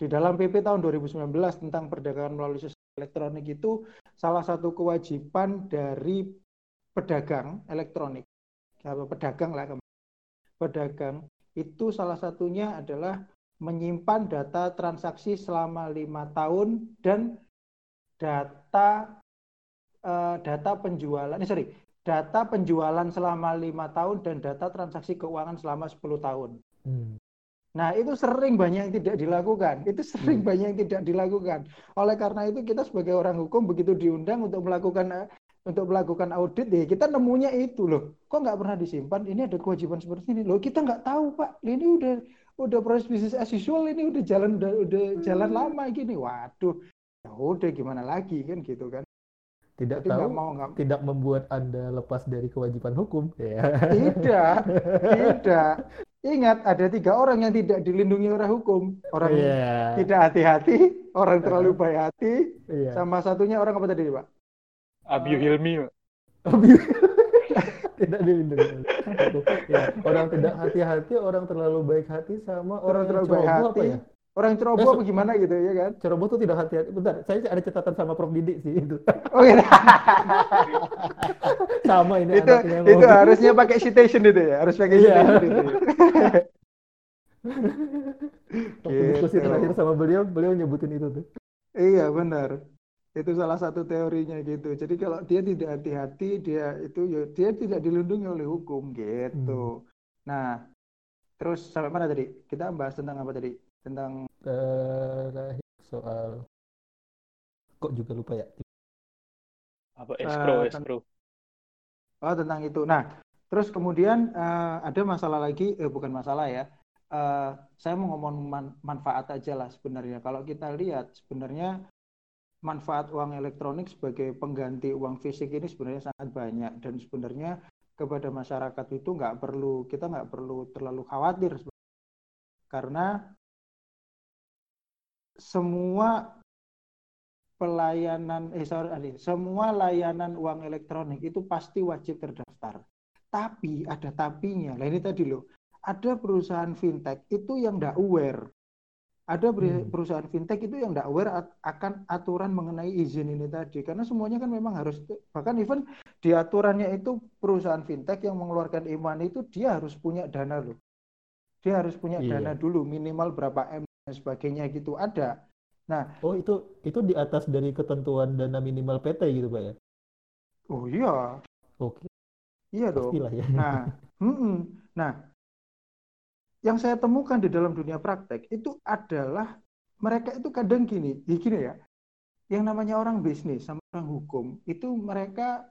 di dalam PP tahun 2019 tentang perdagangan melalui sistem elektronik itu salah satu kewajiban dari pedagang elektronik pedagang lah pedagang itu salah satunya adalah menyimpan data transaksi selama lima tahun dan data eh, data penjualan eh, sorry data penjualan selama lima tahun dan data transaksi keuangan selama 10 tahun. Hmm. Nah, itu sering banyak yang tidak dilakukan. Itu sering Hmm. banyak yang tidak dilakukan. Oleh karena itu kita sebagai orang hukum begitu diundang untuk melakukan eh, untuk melakukan audit ya kita nemunya itu loh. Kok nggak pernah disimpan? Ini ada kewajiban seperti ini loh. Kita nggak tahu pak. Ini udah udah proses bisnis as usual ini udah jalan udah, udah jalan lama gini. Waduh. Ya udah gimana lagi kan gitu kan. Tidak tahu, nggak mau nggak tidak membuat Anda lepas dari kewajiban hukum. Ya. Tidak, tidak. Ingat, ada tiga orang yang tidak dilindungi oleh hukum. Orang Iya. tidak hati-hati, orang terlalu baik hati, Iya. sama satunya orang apa tadi, Pak? Abiu Hilmi. Pak. tidak dilindungi. ya, orang tidak hati-hati, orang terlalu baik hati sama Orang orang, terlalu baik hati, apa ya? Orang ceroboh Eh, apa gimana gitu ya kan? Ceroboh tuh tidak hati-hati. Bentar, saya ada catatan sama Prof Didik sih itu. Oh iya, sama ini itu anaknya itu ngomong. harusnya pakai citation itu ya, harus pakai Iya. citation itu. ya. Waktu diskusi Gitu. terakhir sama beliau, beliau nyebutin itu tuh. Iya benar. Itu salah satu teorinya gitu. Jadi kalau dia tidak hati-hati, dia itu ya dia tidak dilindungi oleh hukum gitu. Nah, terus sampai mana tadi? Kita bahas tentang apa tadi? Tentang Terakhir soal kok juga lupa ya. Apa escrow, Eh, escrow. oh tentang itu. Nah, terus kemudian eh, ada masalah lagi, eh bukan masalah ya. Eh, saya mau ngomong man- manfaat aja lah sebenarnya. Kalau kita lihat sebenarnya manfaat uang elektronik sebagai pengganti uang fisik ini sebenarnya sangat banyak dan sebenarnya kepada masyarakat itu nggak perlu kita nggak perlu terlalu khawatir karena semua pelayanan eh sorry, Ali, semua layanan uang elektronik itu pasti wajib terdaftar. Tapi ada tapinya. Lah ini tadi loh, ada perusahaan fintech itu yang nggak aware. Ada Hmm. perusahaan fintech itu yang nggak aware akan aturan mengenai izin ini tadi. Karena semuanya kan memang harus, bahkan even di aturannya itu perusahaan fintech yang mengeluarkan iman itu dia harus punya dana loh. Dia harus punya Iya. dana dulu, minimal berapa M dan sebagainya gitu. Ada. Nah, Oh itu itu di atas dari ketentuan dana minimal PT gitu pak ya? oh iya, Oke, iya dong. pastilah ya. Nah, mm-mm. nah, yang saya temukan di dalam dunia praktek itu adalah mereka itu kadang gini, ya gini ya, yang namanya orang bisnis sama orang hukum itu mereka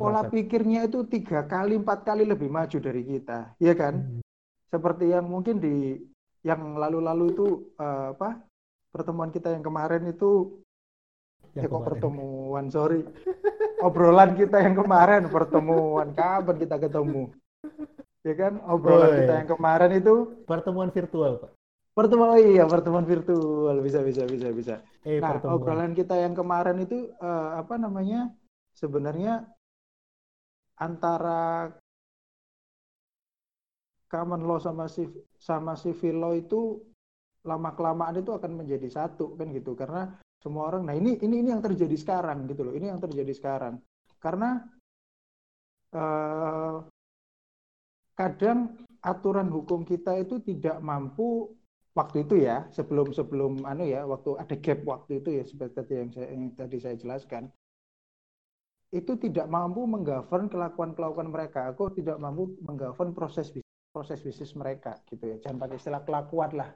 pola pikirnya itu tiga kali, empat kali lebih maju dari kita, ya kan? Hmm. Seperti yang mungkin di yang lalu-lalu itu eh, apa pertemuan kita yang kemarin itu Yang ya kok pertemuan sorry. Obrolan kita yang kemarin pertemuan kapan kita ketemu? Ya kan obrolan Oh, kita yang kemarin itu Pertemuan virtual pak. pertemuan oh iya pertemuan virtual. Bisa bisa bisa bisa. Eh nah pertemuan. obrolan kita yang kemarin itu eh, apa namanya sebenarnya antara common law sama sama civil law itu lama kelamaan itu akan menjadi satu kan gitu. Karena semua orang nah ini ini ini yang terjadi sekarang gitu loh. Ini yang terjadi sekarang. Karena eh, kadang aturan hukum kita itu tidak mampu waktu itu ya sebelum sebelum anu ya waktu ada gap waktu itu ya seperti yang saya yang tadi saya jelaskan. Itu tidak mampu menggovern kelakuan kelakuan mereka. Aku tidak mampu menggovern proses proses bisnis mereka gitu ya jangan pakai istilah kelakuan lah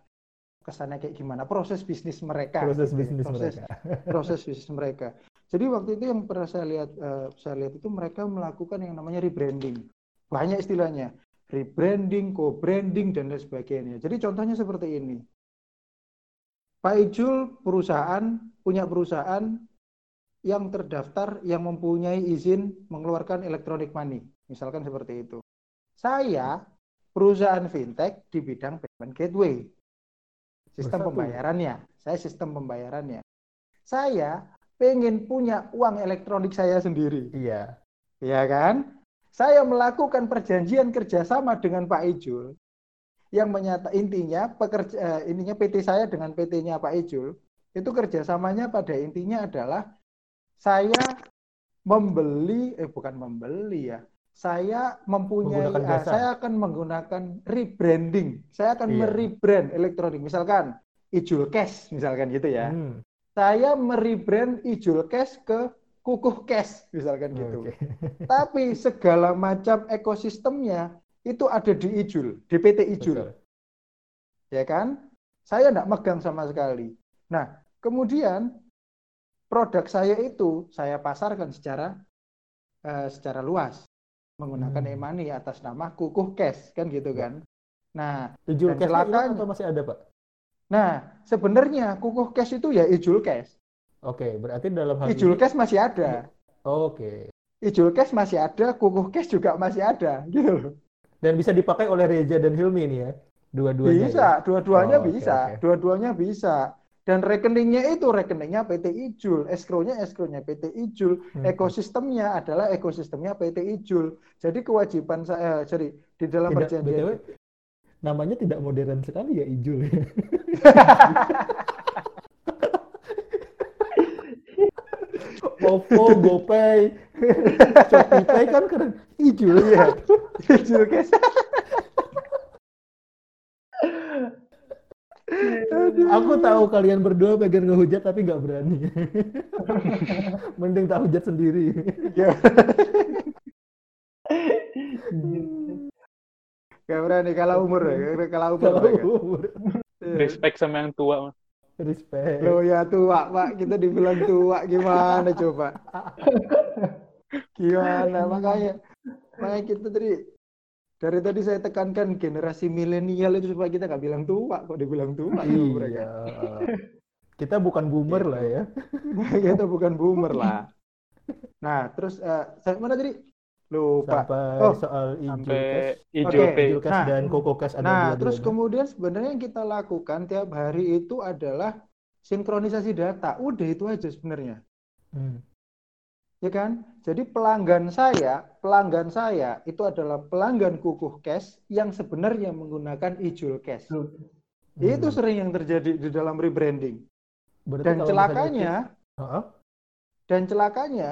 kesannya kayak gimana proses bisnis mereka proses gitu ya. bisnis proses mereka proses bisnis mereka jadi waktu itu yang pernah saya lihat eh, saya lihat itu mereka melakukan yang namanya rebranding banyak istilahnya rebranding, co-branding dan lain sebagainya. Jadi contohnya seperti ini. Pak Ijul perusahaan punya perusahaan yang terdaftar yang mempunyai izin mengeluarkan electronic money, misalkan seperti itu. Saya perusahaan fintech di bidang payment gateway. Sistem Bersatu. pembayarannya, saya sistem pembayarannya. Saya pengen punya uang elektronik saya sendiri. iya Ya kan? Saya melakukan perjanjian kerjasama dengan Pak Ijul yang menyata intinya pekerja eh, ininya PT saya dengan PT-nya Pak Ijul itu kerjasamanya pada intinya adalah saya membeli eh bukan membeli ya saya mempunyai jasa. saya akan menggunakan rebranding saya akan Iya. merebrand elektronik misalkan Ijul Cash misalkan gitu ya Hmm, saya merebrand Ijul Cash ke Kukuh Cash misalkan gitu oke. tapi segala macam ekosistemnya itu ada di Ijul, di PT Ijul, Betul. ya kan? Saya tidak megang sama sekali. Nah, kemudian produk saya itu saya pasarkan secara eh, secara luas menggunakan Hmm. e-money atas nama Kukuh Cash, kan gitu Ya. kan? Nah, Ijul cash celakanya- atau masih ada pak nah sebenarnya Kukuh Cash itu ya Ijul Cash. oke berarti dalam hal Ijul ini Cash masih ada. oke Ijul Cash masih ada, Kukuh Cash juga masih ada, gitu loh. dan bisa dipakai oleh Reza dan Hilmi ini ya dua-duanya Bisa, ya? dua-duanya Oh, bisa, oke. dua-duanya bisa. Dan rekeningnya itu rekeningnya PT Ijul, escrow-nya escrow-nya PT Ijul, Hmm. ekosistemnya adalah ekosistemnya PT Ijul. Jadi kewajiban saya, eh, sorry, di dalam tidak perjanjian btw namanya tidak modern sekali ya Ijul ya OVO, GoPay, ShopeePay kan keren. Ijul Iya, Ijul guys. Aku tahu kalian berdua pengen ngehujat tapi nggak berani. Mending tak hujat sendiri. Ya. Gak berani kalah umur ya, kalah umur. Kalau mereka. umur. Iya. Respect sama yang tua, Mas. Respect. Loh ya tua, Pak. Kita dibilang tua gimana coba? Gimana makanya makanya kita tadi dari tadi saya tekankan generasi milenial itu supaya kita nggak bilang tua kok dibilang tua mereka. Iya. Kita bukan boomer lah ya. kita bukan boomer lah. Nah, terus eh, saya mana tadi? Lupa. Sampai Oh, soal. Pay. Ijul Cash Nah. dan Koko Cash ada Nah, terus dua-duanya. kemudian sebenarnya yang kita lakukan tiap hari itu adalah sinkronisasi data. Udah itu aja sebenarnya. Hmm. Ya kan? Jadi pelanggan saya, pelanggan saya itu adalah pelanggan kukuh cash yang sebenarnya menggunakan Ijul Cash. Itu Hmm. sering yang terjadi di dalam rebranding. Berarti Dan celakanya, itu- Heeh. dan celakanya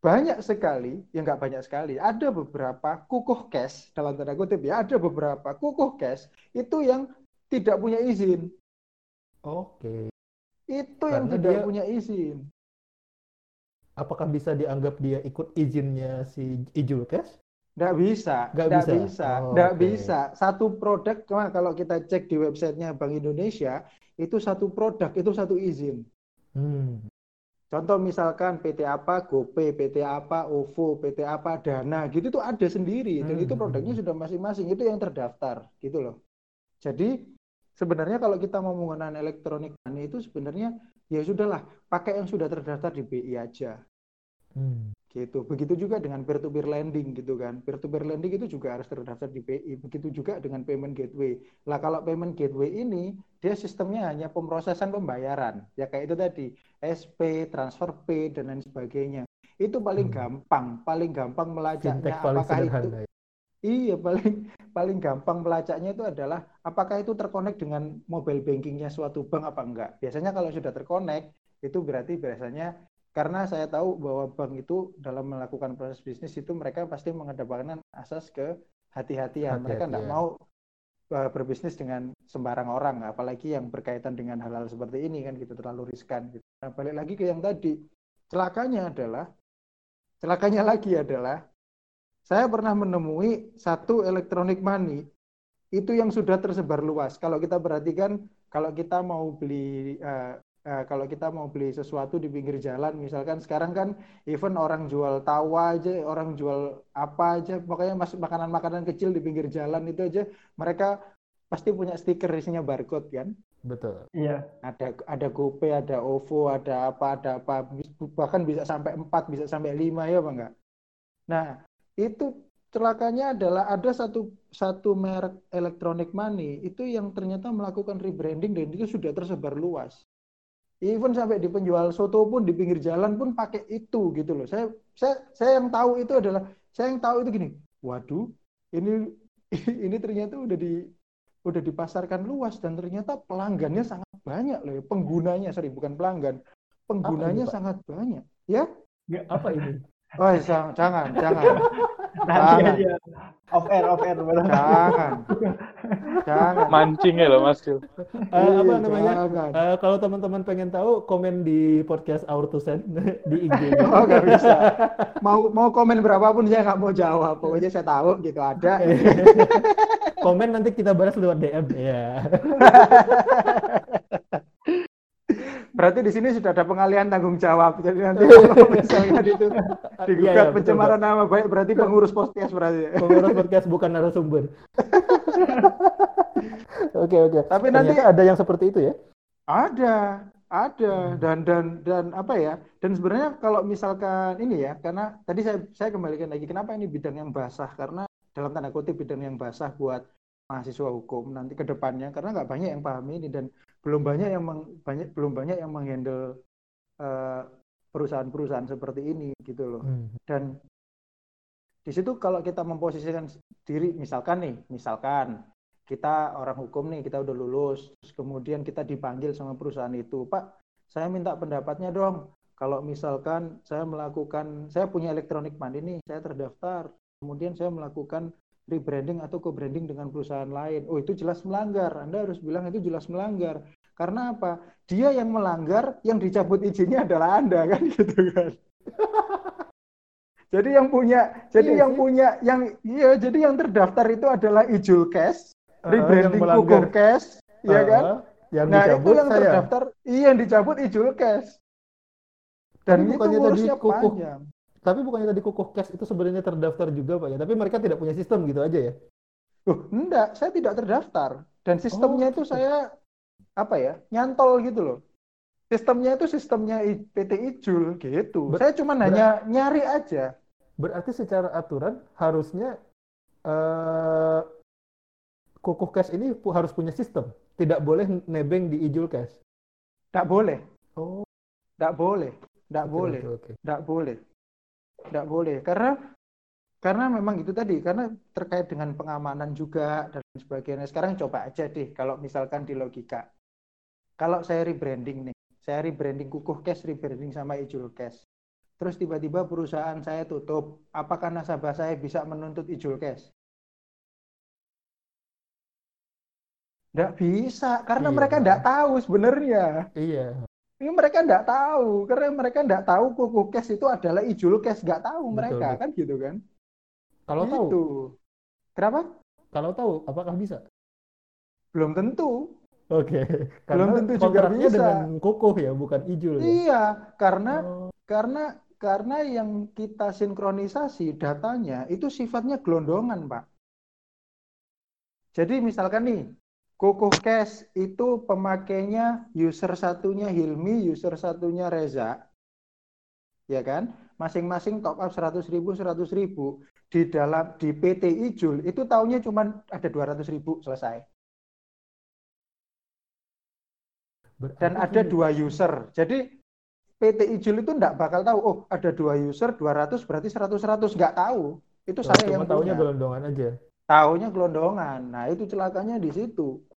banyak sekali, ya nggak banyak sekali, ada beberapa kukuh cash dalam tanda kutip ya, ada beberapa kukuh cash itu yang tidak punya izin. Oke. Itu yang Karena tidak dia- punya izin. Apakah bisa dianggap dia ikut izinnya si Ijul Cash? Nggak bisa, Nggak nggak bisa? bisa, Oh, nggak oke. bisa. Satu produk, kalau kita cek di websitenya Bank Indonesia, itu satu produk, itu satu izin. Hmm. Contoh misalkan PT apa, GoPay, PT apa, OVO, PT apa, Dana, gitu tuh ada sendiri. Dan Hmm, itu hmm, produknya sudah masing-masing, itu yang terdaftar, gitu loh. Jadi sebenarnya kalau kita mau menggunakan elektronik money itu sebenarnya ya sudahlah, pakai yang sudah terdaftar di BI aja. Hmm. gitu. Begitu juga dengan peer-to-peer lending gitu kan. Peer-to-peer lending itu juga harus terdaftar di BI. Begitu juga dengan payment gateway. Lah kalau payment gateway ini dia sistemnya hanya pemrosesan pembayaran. Ya kayak itu tadi, SP, transfer pay dan lain sebagainya. Itu paling Hmm. gampang, paling gampang melacaknya Fintech paling apakah itu ya. Iya, paling paling gampang melacaknya itu adalah apakah itu terkonek dengan mobile bankingnya suatu bank apa enggak. Biasanya kalau sudah terkonek, itu berarti biasanya karena saya tahu bahwa bank itu dalam melakukan proses bisnis itu mereka pasti mengedepankan asas ke hati-hatian. Mereka tidak mau eh, berbisnis dengan sembarang orang, apalagi yang berkaitan dengan hal-hal seperti ini kan gitu terlalu riskan. Gitu. Nah, balik lagi ke yang tadi, celakanya adalah, celakanya lagi adalah, saya pernah menemui satu elektronik money itu yang sudah tersebar luas. Kalau kita perhatikan, kalau kita mau beli uh, uh, kalau kita mau beli sesuatu di pinggir jalan, misalkan sekarang kan even orang jual tawa aja, orang jual apa aja, pokoknya masuk makanan-makanan kecil di pinggir jalan itu aja, mereka pasti punya stiker isinya barcode kan? Betul. Iya. Ada ada GoPay, ada OVO, ada apa, ada apa, bahkan bisa sampai 4, bisa sampai 5 ya, Bang enggak? Nah, itu celakanya adalah ada satu satu merek elektronik money itu yang ternyata melakukan rebranding dan itu sudah tersebar luas. Even sampai di penjual soto pun di pinggir jalan pun pakai itu gitu loh. Saya saya saya yang tahu itu adalah saya yang tahu itu gini. Waduh, ini ini ternyata udah di udah dipasarkan luas dan ternyata pelanggannya sangat banyak loh. Penggunanya sorry bukan pelanggan, penggunanya ini, sangat banyak. Ya? Apa ini? Oh, jangan, jangan, jangan. Nanti aja. Off air, off air. Jangan. Jangan. Mancing ya loh Mas Cil. Uh, apa namanya? Uh, kalau teman-teman pengen tahu, komen di podcast Our to Send di IG. oh, gak bisa. Mau mau komen berapapun saya nggak mau jawab. Pokoknya saya tahu gitu ada. komen nanti kita balas lewat DM ya. Berarti di sini sudah ada pengalian tanggung jawab. Jadi nanti kalau misalnya itu digugat iya, iya, pencemaran nama baik berarti pengurus podcast berarti. Pengurus podcast bukan narasumber. Oke oke. Tapi nanti ada yang seperti itu ya? Ada, ada hmm. dan dan dan apa ya? Dan sebenarnya kalau misalkan ini ya, karena tadi saya saya kembalikan lagi kenapa ini bidang yang basah karena dalam tanda kutip bidang yang basah buat mahasiswa hukum nanti ke depannya karena nggak banyak yang pahami ini dan belum banyak yang meng, banyak belum banyak yang menghandle uh, perusahaan-perusahaan seperti ini gitu loh. Hmm. Dan di situ kalau kita memposisikan diri misalkan nih, misalkan kita orang hukum nih, kita udah lulus, terus kemudian kita dipanggil sama perusahaan itu, Pak, saya minta pendapatnya dong. Kalau misalkan saya melakukan, saya punya elektronik mandi nih, saya terdaftar, kemudian saya melakukan rebranding atau co-branding dengan perusahaan lain. Oh, itu jelas melanggar. Anda harus bilang itu jelas melanggar. Karena apa? Dia yang melanggar, yang dicabut izinnya adalah Anda kan gitu kan. jadi yang punya, jadi iya yang sih. punya, yang iya, jadi yang terdaftar itu adalah Ijul Cash, uh, rebranding Google Cash, uh, ya kan? Yang nah itu yang saya. terdaftar, iya yang dicabut Ijul Cash. Dan Tapi itu ngurusnya panjang. Tapi bukannya tadi kukuh cash itu sebenarnya terdaftar juga Pak ya, tapi mereka tidak punya sistem gitu aja ya? Uh, enggak, saya tidak terdaftar. Dan sistemnya oh, itu gitu. saya apa ya, nyantol gitu loh. Sistemnya itu sistemnya PT Ijul gitu. Ber saya cuma hanya nyari aja. Berarti secara aturan harusnya uh, kukuh cash ini harus punya sistem. Tidak boleh nebeng di Ijul cash. Tidak boleh. Oh. Tidak boleh. Tidak boleh. Tidak okay. boleh. Tidak boleh karena karena memang itu tadi karena terkait dengan pengamanan juga dan sebagainya. Sekarang coba aja deh kalau misalkan di logika. Kalau saya rebranding nih, saya rebranding Kukuh Cash, rebranding sama Ijul Cash. Terus tiba-tiba perusahaan saya tutup, apakah nasabah saya bisa menuntut Ijul Cash? Tidak bisa, karena iya. mereka tidak tahu sebenarnya. Iya. Ini mereka nggak tahu karena mereka nggak tahu kuku cash itu adalah ijul cash nggak tahu betul, mereka betul. kan gitu kan. Kalau gitu. tahu. Kenapa? Kalau tahu apakah bisa? Belum tentu. Oke. Okay. Belum tentu juga bisa. dengan kukuh ya, bukan ijul. Ya? Iya, karena oh. karena karena yang kita sinkronisasi datanya itu sifatnya gelondongan, Pak. Jadi misalkan nih, Kukuh Cash itu pemakainya user satunya Hilmi, user satunya Reza. Ya kan? Masing-masing top up 100 ribu, 100 ribu. Di dalam di PT Ijul itu tahunnya cuma ada 200 ribu selesai. Dan ada dua user. Jadi PT Ijul itu enggak bakal tahu, oh ada dua user, 200 berarti 100-100. Enggak tahu. Itu saya yang tahunya gelondongan aja. Tahunya gelondongan. Nah itu celakanya di situ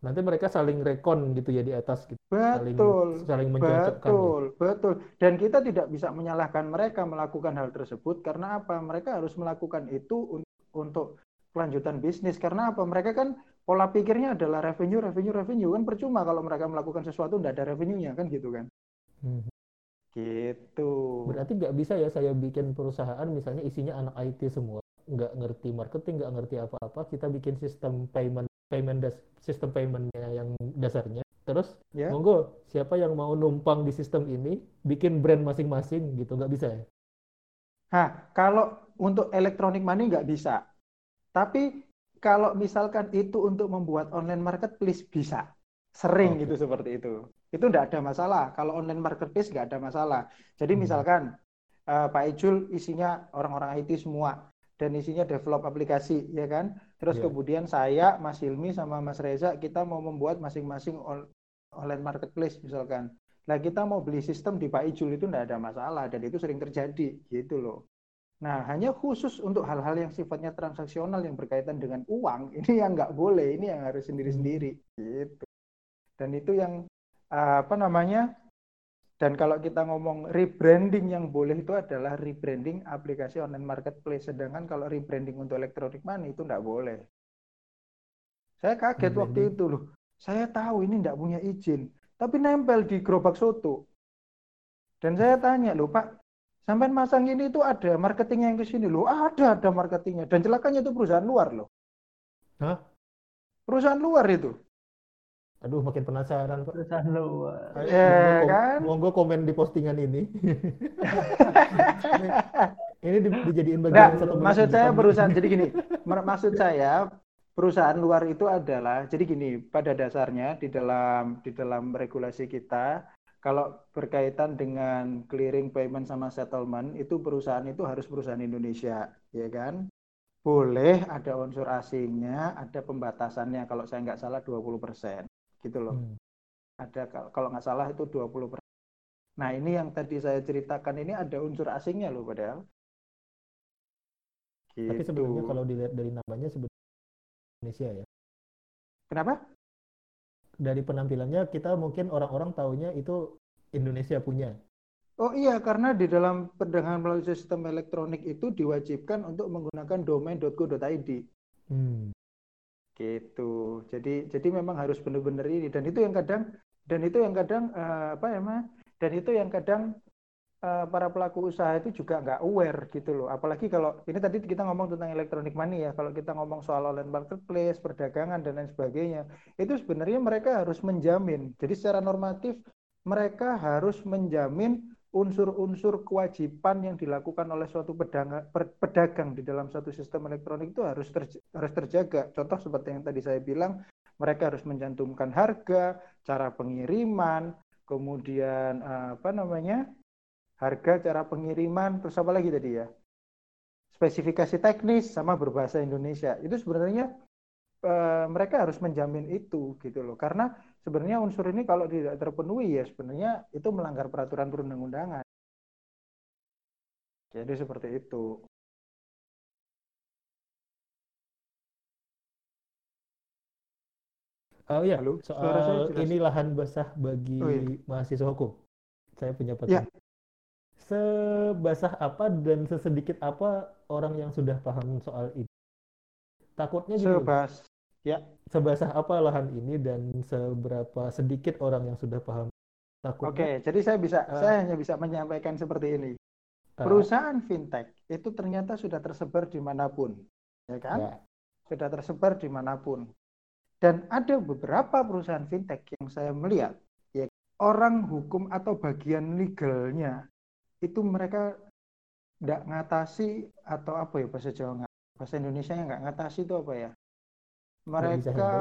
nanti mereka saling rekon gitu ya di atas gitu. Betul. Saling, saling mencocokkan. Betul, ya. betul. Dan kita tidak bisa menyalahkan mereka melakukan hal tersebut karena apa? Mereka harus melakukan itu untuk kelanjutan bisnis karena apa? Mereka kan pola pikirnya adalah revenue, revenue, revenue kan percuma kalau mereka melakukan sesuatu tidak ada revenue-nya kan gitu kan. Hmm. Gitu. Berarti nggak bisa ya saya bikin perusahaan misalnya isinya anak IT semua, nggak ngerti marketing, nggak ngerti apa-apa, kita bikin sistem payment payment das, sistem paymentnya yang dasarnya. Terus Ya. monggo siapa yang mau numpang di sistem ini bikin brand masing-masing gitu nggak bisa ya? Nah, kalau untuk electronic money nggak bisa. Tapi kalau misalkan itu untuk membuat online marketplace bisa. Sering Oke. gitu seperti itu. Itu nggak ada masalah. Kalau online marketplace nggak ada masalah. Jadi Hmm. misalkan eh, Pak Ijul isinya orang-orang IT semua dan isinya develop aplikasi, ya kan? Terus Iya. kemudian saya, Mas Hilmi sama Mas Reza kita mau membuat masing-masing on- online marketplace misalkan. Nah, kita mau beli sistem di Pak Ijul itu tidak ada masalah dan itu sering terjadi gitu loh. Nah, hanya khusus untuk hal-hal yang sifatnya transaksional yang berkaitan dengan uang, ini yang nggak boleh, ini yang harus sendiri-sendiri gitu. Dan itu yang eh, apa namanya? Dan kalau kita ngomong rebranding yang boleh itu adalah rebranding aplikasi online marketplace. Sedangkan kalau rebranding untuk electronic money itu nggak boleh. Saya kaget waktu Rebranding. itu loh. Saya tahu ini nggak punya izin, tapi nempel di gerobak soto. Dan saya tanya loh Pak, sampai masang ini itu ada marketingnya yang ke sini loh. Ada, ada marketingnya. Dan celakanya itu perusahaan luar loh. Hah? Perusahaan luar itu. Aduh makin penasaran Pak. Perusahaan luar. Ya Monggo kom- kan? monggo komen di postingan ini. Ini di- dijadiin Nggak, bagian satu menit maksud saya depan. perusahaan jadi gini, maksud saya perusahaan luar itu adalah jadi gini, pada dasarnya di dalam di dalam regulasi kita kalau berkaitan dengan clearing payment sama settlement itu perusahaan itu harus perusahaan Indonesia, ya kan? Boleh ada unsur asingnya, ada pembatasannya kalau saya nggak salah 20%, gitu loh. Hmm. Ada kal- kalau nggak salah itu 20%. Nah, ini yang tadi saya ceritakan ini ada unsur asingnya loh padahal. Tapi sebenarnya Gitu. kalau dilihat dari namanya sebenarnya Indonesia ya. Kenapa? Dari penampilannya kita mungkin orang-orang taunya itu Indonesia punya. Oh iya, karena di dalam perdagangan melalui sistem elektronik itu diwajibkan untuk menggunakan domain.go.id. Hmm. Gitu. Jadi jadi memang harus benar-benar ini dan itu yang kadang dan itu yang kadang eh, apa ya Mas? Dan itu yang kadang eh, para pelaku usaha itu juga nggak aware gitu loh. Apalagi kalau ini tadi kita ngomong tentang electronic money ya. Kalau kita ngomong soal online marketplace, perdagangan dan lain sebagainya, itu sebenarnya mereka harus menjamin. Jadi secara normatif mereka harus menjamin unsur-unsur kewajiban yang dilakukan oleh suatu pedagang, pedagang di dalam satu sistem elektronik itu harus terj- harus terjaga. Contoh seperti yang tadi saya bilang, mereka harus mencantumkan harga, cara pengiriman, kemudian eh, apa namanya? harga, cara pengiriman, terus apa lagi tadi ya? Spesifikasi teknis sama berbahasa Indonesia. Itu sebenarnya eh, mereka harus menjamin itu gitu loh. Karena sebenarnya unsur ini kalau tidak terpenuhi ya sebenarnya itu melanggar peraturan perundang-undangan. Jadi seperti itu. Oh iya, Halo, soal ini lahan basah bagi Oh iya. mahasiswa hukum. Saya punya Ya. pertanyaan. Sebasah apa dan sesedikit apa orang yang sudah paham soal ini? Takutnya gini, loh, Sebas. sebasah apa lahan ini dan seberapa sedikit orang yang sudah paham? Takutnya Oke, jadi saya bisa Eh. saya hanya bisa menyampaikan seperti ini. eh, Perusahaan fintech itu ternyata sudah tersebar di mana pun, ya kan? ya, Sudah tersebar di mana pun. Dan ada beberapa perusahaan fintech yang saya melihat, ya orang hukum atau bagian legalnya itu mereka nggak ngatasi atau apa ya bahasa Jawa bahasa Indonesia yang nggak ngatasi itu apa ya? Mereka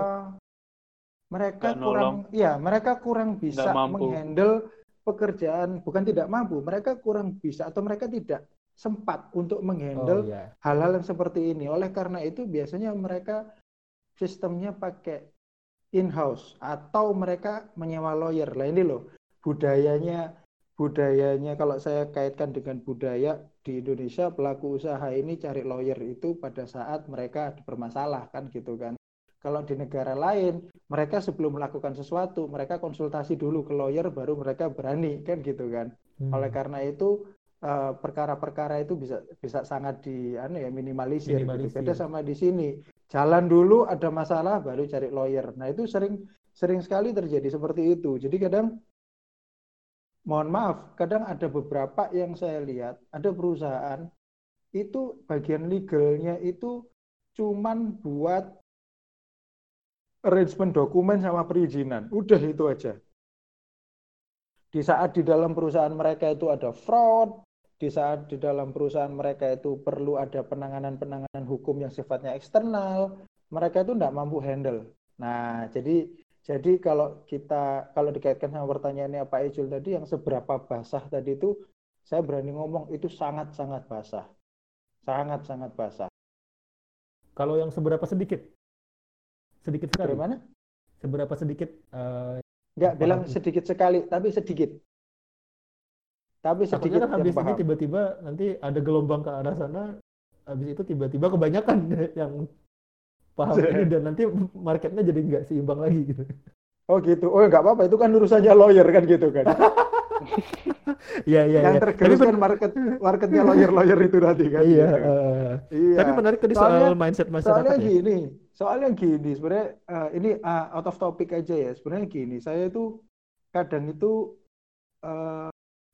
mereka Nggak kurang, ya mereka kurang bisa menghandle pekerjaan, bukan tidak mampu, mereka kurang bisa atau mereka tidak sempat untuk oh menghandle ya, hal-hal yang seperti ini. Oleh karena itu biasanya mereka sistemnya pakai in-house atau mereka menyewa lawyer. Lah ini loh budayanya budayanya kalau saya kaitkan dengan budaya di Indonesia pelaku usaha ini cari lawyer itu pada saat mereka bermasalah kan gitu kan. Kalau di negara lain mereka sebelum melakukan sesuatu mereka konsultasi dulu ke lawyer baru mereka berani kan gitu kan. Hmm. Oleh karena itu eh, perkara-perkara itu bisa bisa sangat di anu ya minimalisir, gitu. Minimalisir. Beda sama di sini. Jalan dulu ada masalah baru cari lawyer. Nah, itu sering sering sekali terjadi seperti itu. Jadi kadang mohon maaf, kadang ada beberapa yang saya lihat, ada perusahaan itu bagian legalnya itu cuman buat arrangement dokumen sama perizinan. Udah itu aja. Di saat di dalam perusahaan mereka itu ada fraud, di saat di dalam perusahaan mereka itu perlu ada penanganan-penanganan hukum yang sifatnya eksternal, mereka itu tidak mampu handle. Nah, jadi jadi kalau kita kalau dikaitkan sama pertanyaannya Pak Ijul tadi yang seberapa basah tadi itu saya berani ngomong itu sangat-sangat basah. Sangat-sangat basah. Kalau yang seberapa sedikit? Sedikit sekali. Bagaimana? Seberapa sedikit? Uh, Enggak bilang sedikit sekali, tapi sedikit. Tapi sedikit kan habis ini tiba-tiba nanti ada gelombang ke arah sana, habis itu tiba-tiba kebanyakan yang paham ini dan nanti marketnya jadi nggak seimbang lagi gitu. Oh gitu. Oh nggak apa-apa. Itu kan urusannya lawyer kan gitu kan. Iya iya. Yang ya. tergerus kan market marketnya lawyer lawyer itu nanti kan. Iya. Gitu. Uh, iya. Tapi menarik tadi soal mindset masyarakat. Soalnya ya? gini, soalnya gini. Sebenarnya uh, ini uh, out of topic aja ya. Sebenarnya gini. Saya itu kadang itu uh,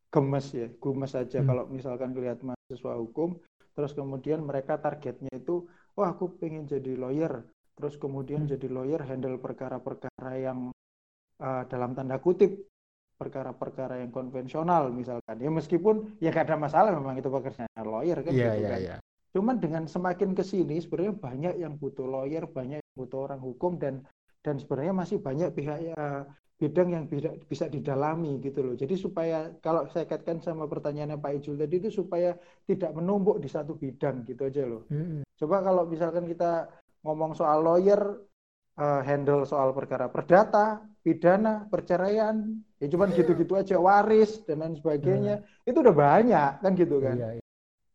gemes ya, gemes aja hmm. kalau misalkan lihat mahasiswa hukum, terus kemudian mereka targetnya itu, wah aku pengen jadi lawyer, terus kemudian hmm. jadi lawyer handle perkara-perkara yang uh, dalam tanda kutip perkara-perkara yang konvensional misalkan ya meskipun ya gak ada masalah memang itu pekerjaan lawyer kan yeah, gitu yeah, kan yeah. Cuman dengan semakin ke sini sebenarnya banyak yang butuh lawyer banyak yang butuh orang hukum dan dan sebenarnya masih banyak pihak ya, bidang yang bisa, bisa didalami gitu loh jadi supaya kalau saya kaitkan sama pertanyaannya Pak Ijul tadi itu supaya tidak menumpuk di satu bidang gitu aja loh hmm. coba kalau misalkan kita ngomong soal lawyer uh, handle soal perkara perdata pidana, perceraian, ya cuman gitu-gitu aja, waris dan lain sebagainya. Hmm. Itu udah banyak kan gitu kan. Iya, iya.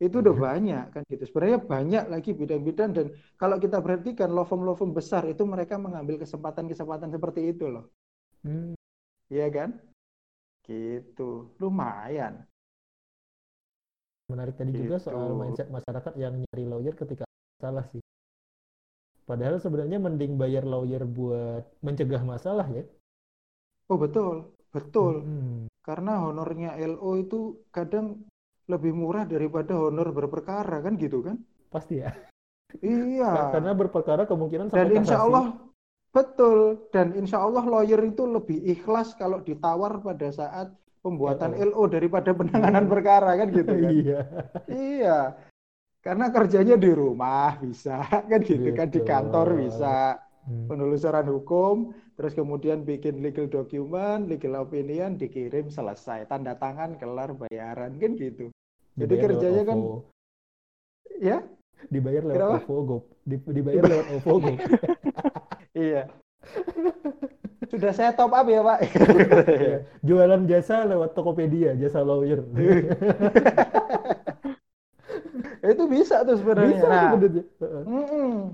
Itu udah hmm. banyak kan gitu. Sebenarnya banyak lagi bidang-bidang dan kalau kita perhatikan firm besar itu mereka mengambil kesempatan-kesempatan seperti itu loh. Hmm. Iya kan? Gitu. Lumayan. Menarik tadi gitu. juga soal mindset masyarakat yang nyari lawyer ketika salah sih. Padahal sebenarnya mending bayar lawyer buat mencegah masalah ya Oh betul, betul. Hmm. Karena honornya LO itu kadang lebih murah daripada honor berperkara kan gitu kan? Pasti ya. Iya. Karena berperkara kemungkinan dan insya Allah betul dan insya Allah lawyer itu lebih ikhlas kalau ditawar pada saat pembuatan ya, LO daripada penanganan hmm. perkara kan gitu kan? Iya. iya. Karena kerjanya di rumah bisa kan gitu, gitu. kan di kantor bisa hmm. penelusuran hukum terus kemudian bikin legal document, legal opinion, dikirim selesai, tanda tangan, kelar bayaran kan gitu. Jadi Dibayar kerjanya kan ya dibayar lewat Kenapa? OVO Go, dibayar lewat OVO Go. iya. Sudah saya top up ya Pak. Iya. Jualan jasa lewat Tokopedia, jasa lawyer. itu bisa tuh sebenarnya. Nah,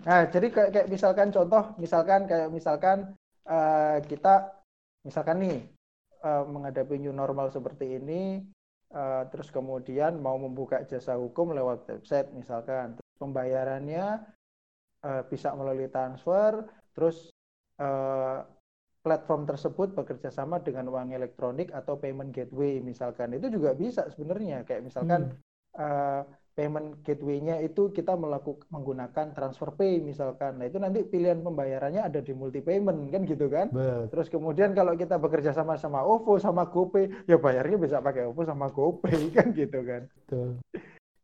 nah, jadi kayak, kayak misalkan contoh, misalkan kayak misalkan uh, kita misalkan nih uh, menghadapi new normal seperti ini, uh, terus kemudian mau membuka jasa hukum lewat website misalkan, terus pembayarannya uh, bisa melalui transfer, terus uh, platform tersebut bekerja sama dengan uang elektronik atau payment gateway misalkan, itu juga bisa sebenarnya. Kayak misalkan hmm. uh, payment gateway-nya itu kita melakukan menggunakan transfer pay misalkan. Nah, itu nanti pilihan pembayarannya ada di multi payment kan gitu kan. Betul. Terus kemudian kalau kita bekerja sama sama OVO sama GoPay, ya bayarnya bisa pakai OVO sama GoPay kan gitu kan. Betul.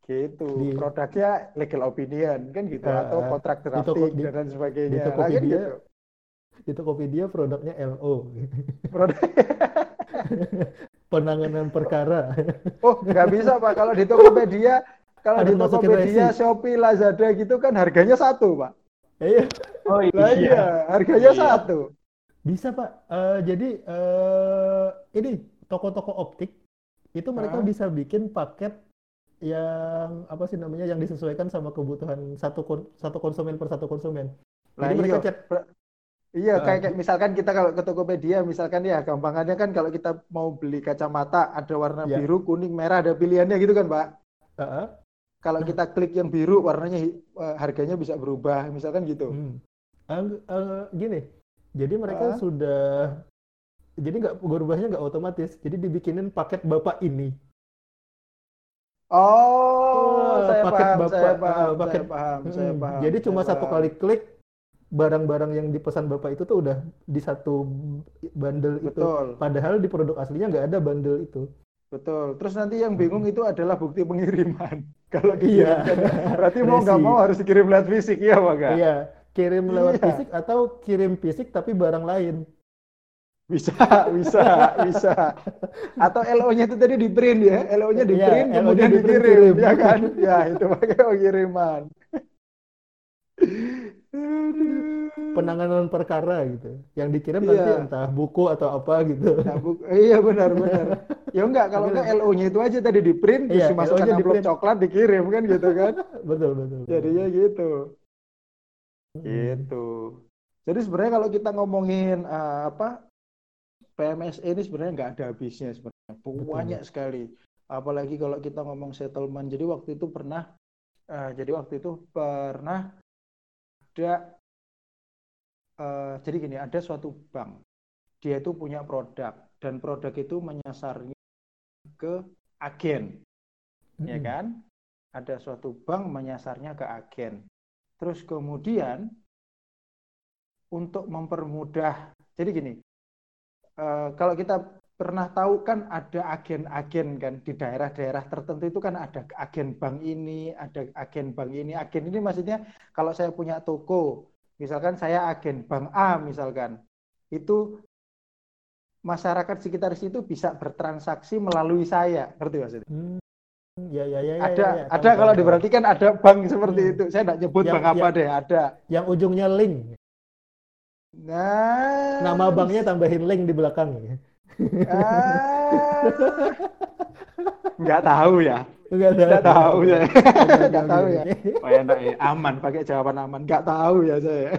Gitu. Di... Produknya legal opinion kan gitu uh, atau kontrak drafting di, dan sebagainya. Di Tokopedia, nah, gitu. Di Tokopedia produknya LO. Produk penanganan perkara. Oh, nggak bisa Pak. Kalau di Tokopedia kalau di Tokopedia, Shopee, Lazada gitu kan harganya satu, Pak. Iya. Oh iya. Nah, iya, harganya iya. satu. Bisa, Pak. Uh, jadi uh, ini toko-toko optik itu mereka uh. bisa bikin paket yang apa sih namanya yang disesuaikan sama kebutuhan satu satu konsumen per satu konsumen. Nah, Jadi mereka iya. chat Iya, kayak, kayak misalkan kita kalau ke Tokopedia, misalkan ya gampangannya kan kalau kita mau beli kacamata ada warna yeah. biru, kuning, merah, ada pilihannya gitu kan, Pak? Uh -huh kalau Nah. kita klik yang biru warnanya eh, harganya bisa berubah, misalkan gitu. Hmm. Ang- eh, gini, jadi mereka Ah. sudah, jadi nggak berubahnya nggak otomatis. Jadi dibikinin paket bapak ini. Oh, saya paket paham, bapak, saya paham, paket- saya paham, saya Mm, paham. Jadi saya cuma satu paham. kali klik, barang-barang yang dipesan bapak itu tuh udah di satu bundle itu. Betul, Padahal di produk aslinya nggak ada bundle itu. Betul. Terus nanti yang bingung itu adalah bukti pengiriman. Kalau Iya. berarti mau nggak mau harus dikirim lewat fisik, iya Pak? Iya, kirim lewat Iya. fisik atau kirim fisik tapi barang lain. Bisa, bisa, bisa. Atau LO-nya itu tadi di print ya, LO-nya di Iya, print LO-nya kemudian di dikirim, kirim. ya kan? Ya, itu pakai pengiriman. Aduh. Penanganan perkara gitu. Yang dikirim nanti Iya. entah buku atau apa gitu. Nah, bu- iya benar benar. Ya enggak kalau enggak LO-nya itu aja tadi di print terus Iya, dimasukkan LO-nya di coklat dikirim kan gitu kan. Betul, betul. betul. Jadinya gitu. Mm. Gitu. Jadi sebenarnya kalau kita ngomongin eh, apa PMSE ini sebenarnya nggak ada habisnya sebenarnya. Banyak sekali. Apalagi kalau kita ngomong settlement. Jadi waktu itu pernah eh, jadi waktu itu pernah ada eh, jadi gini, ada suatu bank. Dia itu punya produk dan produk itu menyasarnya ke agen ya Mm-mm. kan? Ada suatu bank menyasarnya ke agen. Terus kemudian untuk mempermudah, jadi gini, eh, kalau kita pernah tahu kan ada agen-agen kan di daerah-daerah tertentu itu kan ada agen bank ini, ada agen bank ini. Agen ini maksudnya kalau saya punya toko, misalkan saya agen bank A misalkan, itu masyarakat sekitar situ bisa bertransaksi melalui saya, ngerti maksudnya? Hmm, ya, ya, ya, ya, ada ya, ya. Ada tahu, kalau tahu. diperhatikan ada bank seperti Hmm. itu saya tidak nyebut Yang- bank apa yang- deh ada Yang ujungnya link. nah Nama banknya tambahin link di belakang. Ah, nggak tahu ya. Enggak nggak tahu ya. Oke, nggak oke, tahu ya. Oh enak ya. Aman pakai jawaban aman. Nggak tahu ya saya.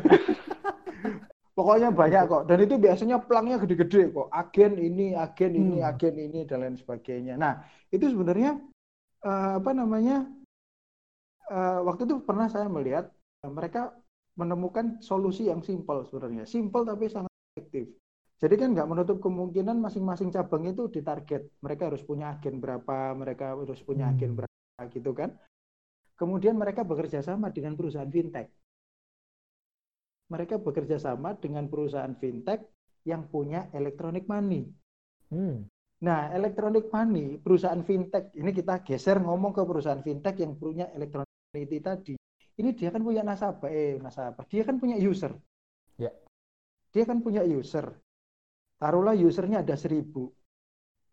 Pokoknya banyak kok. Dan itu biasanya pelangnya gede-gede kok. Agen ini agen ini Hmm. agen ini dan lain sebagainya. Nah itu sebenarnya eh, apa namanya eh, waktu itu pernah saya melihat eh, mereka menemukan solusi yang simpel sebenarnya. Simpel tapi sangat efektif jadi kan nggak menutup kemungkinan masing-masing cabang itu ditarget mereka harus punya agen berapa mereka harus punya agen Hmm. berapa gitu kan kemudian mereka bekerja sama dengan perusahaan fintech mereka bekerja sama dengan perusahaan fintech yang punya electronic money Hmm. Nah, electronic money, perusahaan fintech, ini kita geser ngomong ke perusahaan fintech yang punya electronic money tadi. Ini dia kan punya nasabah, eh nasabah, dia kan punya user. Ya. Dia kan punya user. Taruhlah usernya ada seribu.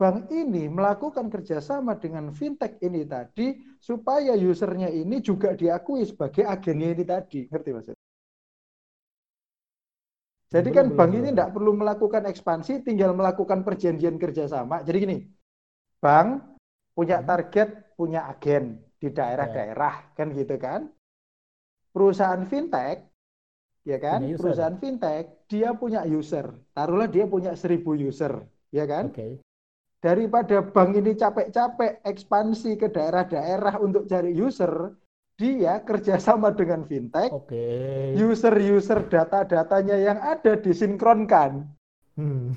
Bank ini melakukan kerjasama dengan fintech ini tadi supaya usernya ini juga diakui sebagai agennya ini tadi. Ngerti maksudnya? Jadi Belum, kan belum, bank belum. ini tidak perlu melakukan ekspansi, tinggal melakukan perjanjian kerjasama. Jadi gini, bank punya Hmm. target, punya agen di daerah-daerah, kan gitu kan? Perusahaan fintech, ya kan? Perusahaan fintech, dia punya user. Taruhlah dia punya seribu user, ya kan? Oke. Daripada bank ini capek-capek ekspansi ke daerah-daerah untuk cari user, dia kerjasama dengan fintech, Oke. user-user data-datanya yang ada disinkronkan. Hmm.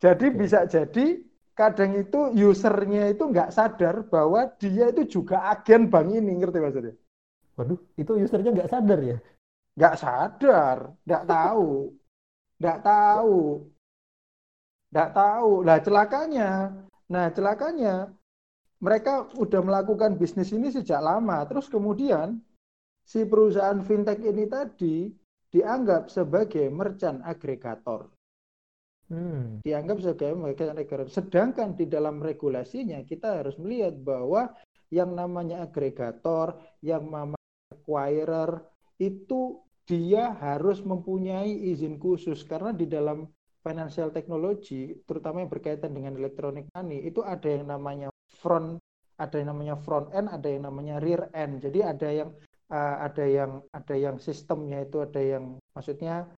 Jadi Oke. bisa jadi kadang itu usernya itu nggak sadar bahwa dia itu juga agen bank ini, ngerti maksudnya? Waduh, itu usernya nggak sadar ya? Nggak sadar, nggak tahu, nggak tahu, nggak tahu. Nah celakanya, nah celakanya mereka udah melakukan bisnis ini sejak lama. Terus kemudian si perusahaan fintech ini tadi dianggap sebagai merchant agregator. Hmm. dianggap sebagai merchant agregator. Sedangkan di dalam regulasinya kita harus melihat bahwa yang namanya agregator, yang namanya acquirer itu dia harus mempunyai izin khusus karena di dalam financial technology, terutama yang berkaitan dengan electronic money, itu ada yang namanya front, ada yang namanya front end, ada yang namanya rear end. Jadi ada yang uh, ada yang ada yang sistemnya itu ada yang maksudnya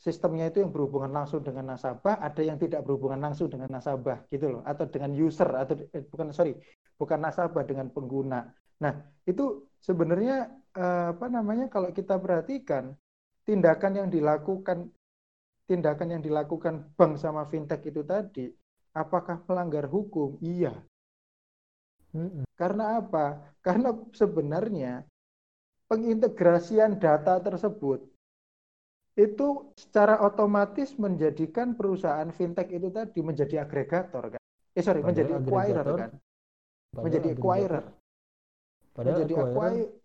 sistemnya itu yang berhubungan langsung dengan nasabah, ada yang tidak berhubungan langsung dengan nasabah, gitu loh, atau dengan user, atau eh, bukan sorry, bukan nasabah dengan pengguna. Nah, itu sebenarnya apa namanya kalau kita perhatikan tindakan yang dilakukan tindakan yang dilakukan bank sama fintech itu tadi apakah melanggar hukum? Iya. Mm-mm. Karena apa? Karena sebenarnya pengintegrasian data tersebut itu secara otomatis menjadikan perusahaan fintech itu tadi menjadi agregator kan? Eh sorry, Padahal menjadi acquirer kan? Padahal Menjadi acquirer. Padahal Menjadi acquirer.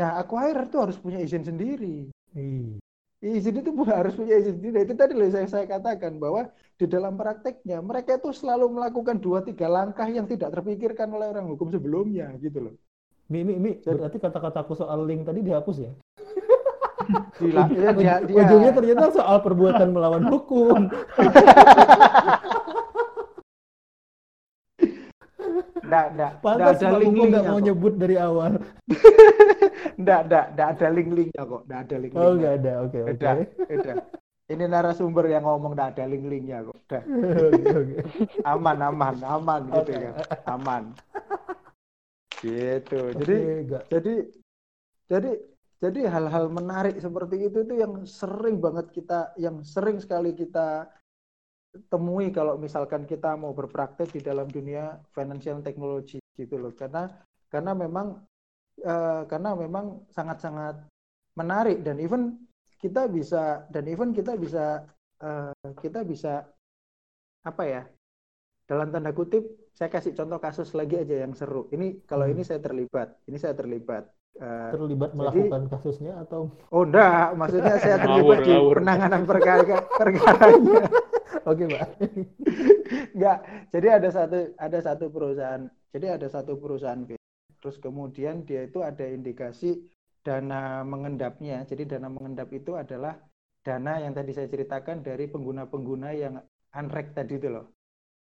Nah, acquirer tuh harus punya izin sendiri. Ih, Izin itu harus punya izin sendiri. Itu tadi loh saya, saya katakan bahwa di dalam prakteknya mereka itu selalu melakukan dua tiga langkah yang tidak terpikirkan oleh orang hukum sebelumnya gitu loh. Mi, mi, mi, Jadi- berarti kata-kataku soal link tadi dihapus ya? Gila, ya, dia, dia, Ujungnya ternyata soal perbuatan melawan hukum. Nggak, nggak, Pantas Kuku nggak mau nyebut dari awal. Nggak, nggak, nggak ada link-linknya kok. Nggak ada Oh, link-linknya. nggak ada. Oke, oke. Beda, beda. Ini narasumber yang ngomong nggak ada link-linknya kok. Udah, Oke, aman, aman, aman gitu Oke. kan. Aman. Gitu. Jadi nggak. jadi jadi jadi hal-hal menarik seperti itu itu yang sering banget kita yang sering sekali kita temui kalau misalkan kita mau berpraktek di dalam dunia financial technology gitu loh karena karena memang eh, karena memang sangat-sangat menarik dan even kita bisa dan even kita bisa eh, kita bisa apa ya dalam tanda kutip saya kasih contoh kasus lagi aja yang seru ini kalau Hmm. ini saya terlibat ini saya terlibat Eh, Terlibat jadi- melakukan kasusnya atau? oh enggak maksudnya saya Ngawur, terlibat di ngawur. penanganan perkara perkaranya Oke, Pak. Enggak, jadi ada satu ada satu perusahaan, jadi ada satu perusahaan. Terus kemudian dia itu ada indikasi dana mengendapnya. Jadi dana mengendap itu adalah dana yang tadi saya ceritakan dari pengguna-pengguna yang unrek tadi itu loh.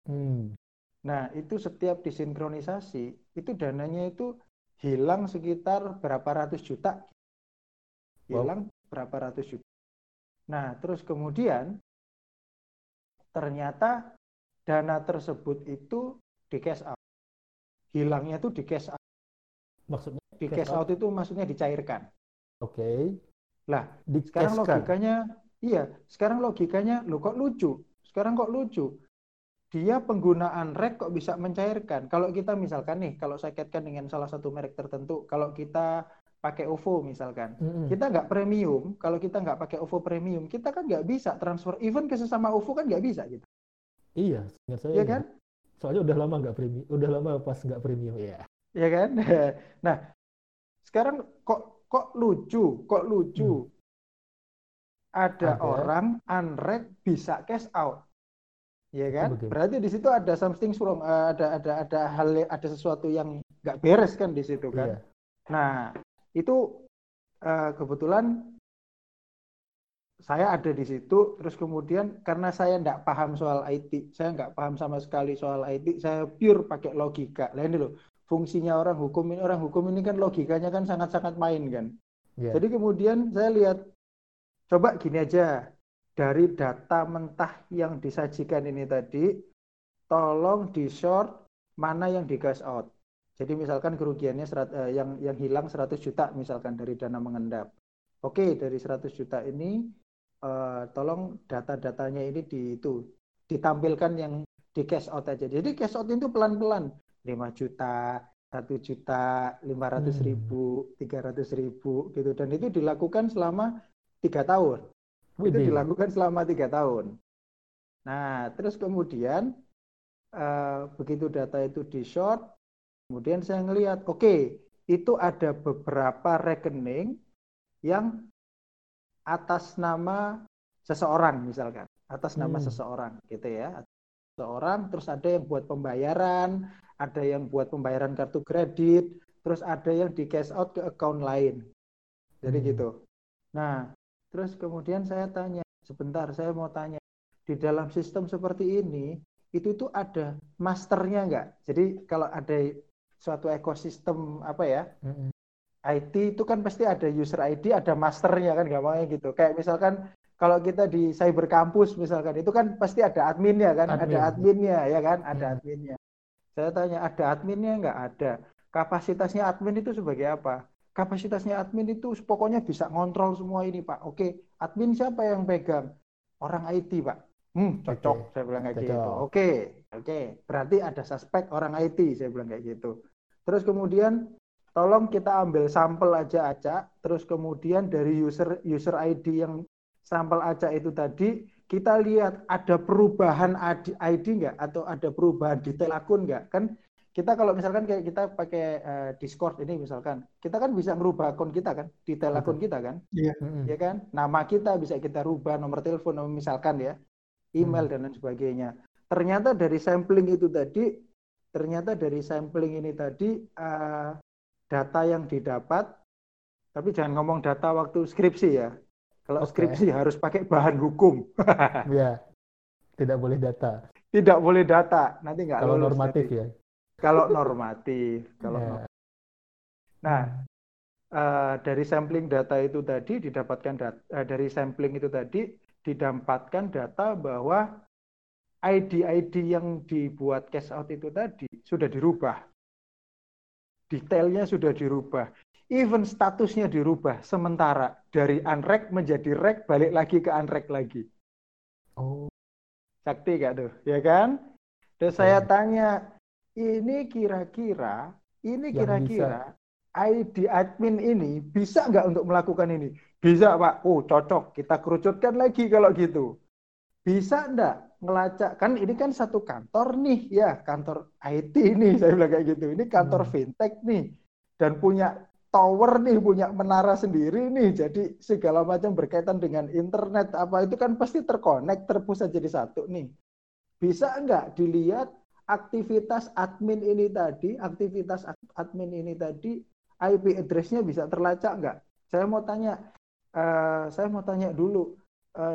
Hmm. Nah, itu setiap disinkronisasi, itu dananya itu hilang sekitar berapa ratus juta. Wow. Hilang berapa ratus juta. Nah, terus kemudian ternyata dana tersebut itu di cash out. Hilangnya itu di cash out. Maksudnya? Di Cash cash out itu maksudnya dicairkan. Oke. Lah, Di Sekarang kan? logikanya, iya, sekarang logikanya, lo kok lucu? Sekarang kok lucu? Dia penggunaan rek kok bisa mencairkan. Kalau kita misalkan nih, kalau saya kaitkan dengan salah satu merek tertentu, kalau kita pakai OVO misalkan, Mm-mm. kita nggak premium, kalau kita nggak pakai OVO premium, kita kan nggak bisa transfer, even ke sesama OVO kan nggak bisa gitu, Iya, ingat saya. ya ingat. kan? Soalnya udah lama nggak premium, udah lama pas nggak premium ya. Ya kan? Nah, sekarang kok kok lucu, kok lucu. Ada Ada. orang unread bisa cash out. Ya kan? bagaimana? Berarti di situ ada something wrong, eh, ada ada ada hal ada sesuatu yang nggak beres kan di situ kan. Iya. Nah, itu eh, kebetulan saya ada di situ, terus kemudian karena saya nggak paham soal IT, saya nggak paham sama sekali soal IT, saya pure pakai logika. Ini loh, fungsinya orang hukum ini, orang hukum ini kan logikanya kan sangat-sangat main kan. Iya. Jadi kemudian saya lihat, coba gini aja, dari data mentah yang disajikan ini tadi, tolong di short mana yang di cash out. Jadi misalkan kerugiannya serat- eh, yang yang hilang 100 juta misalkan dari dana mengendap. Oke, dari 100 juta ini eh, tolong data-datanya ini di itu ditampilkan yang di cash out aja. Jadi cash out itu pelan-pelan 5 juta, 1 juta, 500 Hmm. ribu, 300 ribu gitu dan itu dilakukan selama tiga tahun. Itu dilakukan selama tiga tahun. Nah, terus kemudian eh, begitu data itu di short, kemudian saya ngelihat, oke, itu ada beberapa rekening yang atas nama seseorang misalkan, atas nama Hmm. seseorang gitu ya, seseorang, terus ada yang buat pembayaran, ada yang buat pembayaran kartu kredit, terus ada yang di cash out ke account lain, jadi Hmm. gitu. Nah, terus kemudian saya tanya, sebentar saya mau tanya, di dalam sistem seperti ini, itu tuh ada masternya nggak? Jadi kalau ada suatu ekosistem apa ya, Mm-mm. IT itu kan pasti ada user ID, ada masternya kan gampangnya gitu. Kayak misalkan kalau kita di cyber campus misalkan itu kan pasti ada adminnya kan, Admin. ada adminnya ya kan, ada Hmm. adminnya. Saya tanya ada adminnya nggak ada. Kapasitasnya admin itu sebagai apa? Kapasitasnya admin itu pokoknya bisa ngontrol semua ini, Pak. Oke, admin siapa yang pegang? Orang IT, Pak. Hmm, cocok, Oke, saya bilang kayak gitu. cocok. Oke, oke. Berarti ada suspek orang IT, saya bilang kayak gitu. Terus kemudian tolong kita ambil sampel aja acak, terus kemudian dari user user ID yang sampel acak itu tadi kita lihat ada perubahan ID ID nggak? Atau ada perubahan detail akun nggak? Kan kita kalau misalkan kayak kita pakai eh, Discord ini misalkan kita kan bisa merubah akun kita kan? Detail Betul. akun kita kan? Mm-mm. ya kan? Nama kita bisa kita rubah nomor telepon nomor misalkan ya. Email Hmm. dan lain sebagainya. Ternyata dari sampling itu tadi ternyata dari sampling ini tadi eh, data yang didapat tapi jangan ngomong data waktu skripsi ya kalau Oke. skripsi harus pakai bahan hukum Ya, tidak boleh data. tidak boleh data nanti nggak Kalau normatif nanti. ya. kalau normatif kalau Ya. nor- nah eh, dari sampling data itu tadi didapatkan dat- eh, dari sampling itu tadi didapatkan data bahwa ID-ID yang dibuat cash out itu tadi sudah dirubah. Detailnya sudah dirubah. Even statusnya dirubah. Sementara dari unrek menjadi rek balik lagi ke unrek lagi. Oh, Sakti gak tuh? Ya kan? Terus saya Oke. tanya, ini kira-kira, ini kira-kira ID admin ini bisa nggak untuk melakukan ini? Bisa, Pak. Oh, cocok. Kita kerucutkan lagi kalau gitu. Bisa enggak ngelacak? Kan ini kan satu kantor nih, ya, kantor IT nih, saya bilang kayak gitu. Ini kantor Hmm. fintech nih. Dan punya tower nih, punya menara sendiri nih. Jadi segala macam berkaitan dengan internet apa itu kan pasti terkonek, terpusat jadi satu nih. Bisa enggak dilihat aktivitas admin ini tadi, aktivitas ad- admin ini tadi, IP address-nya bisa terlacak enggak? Saya mau tanya, eh, saya mau tanya dulu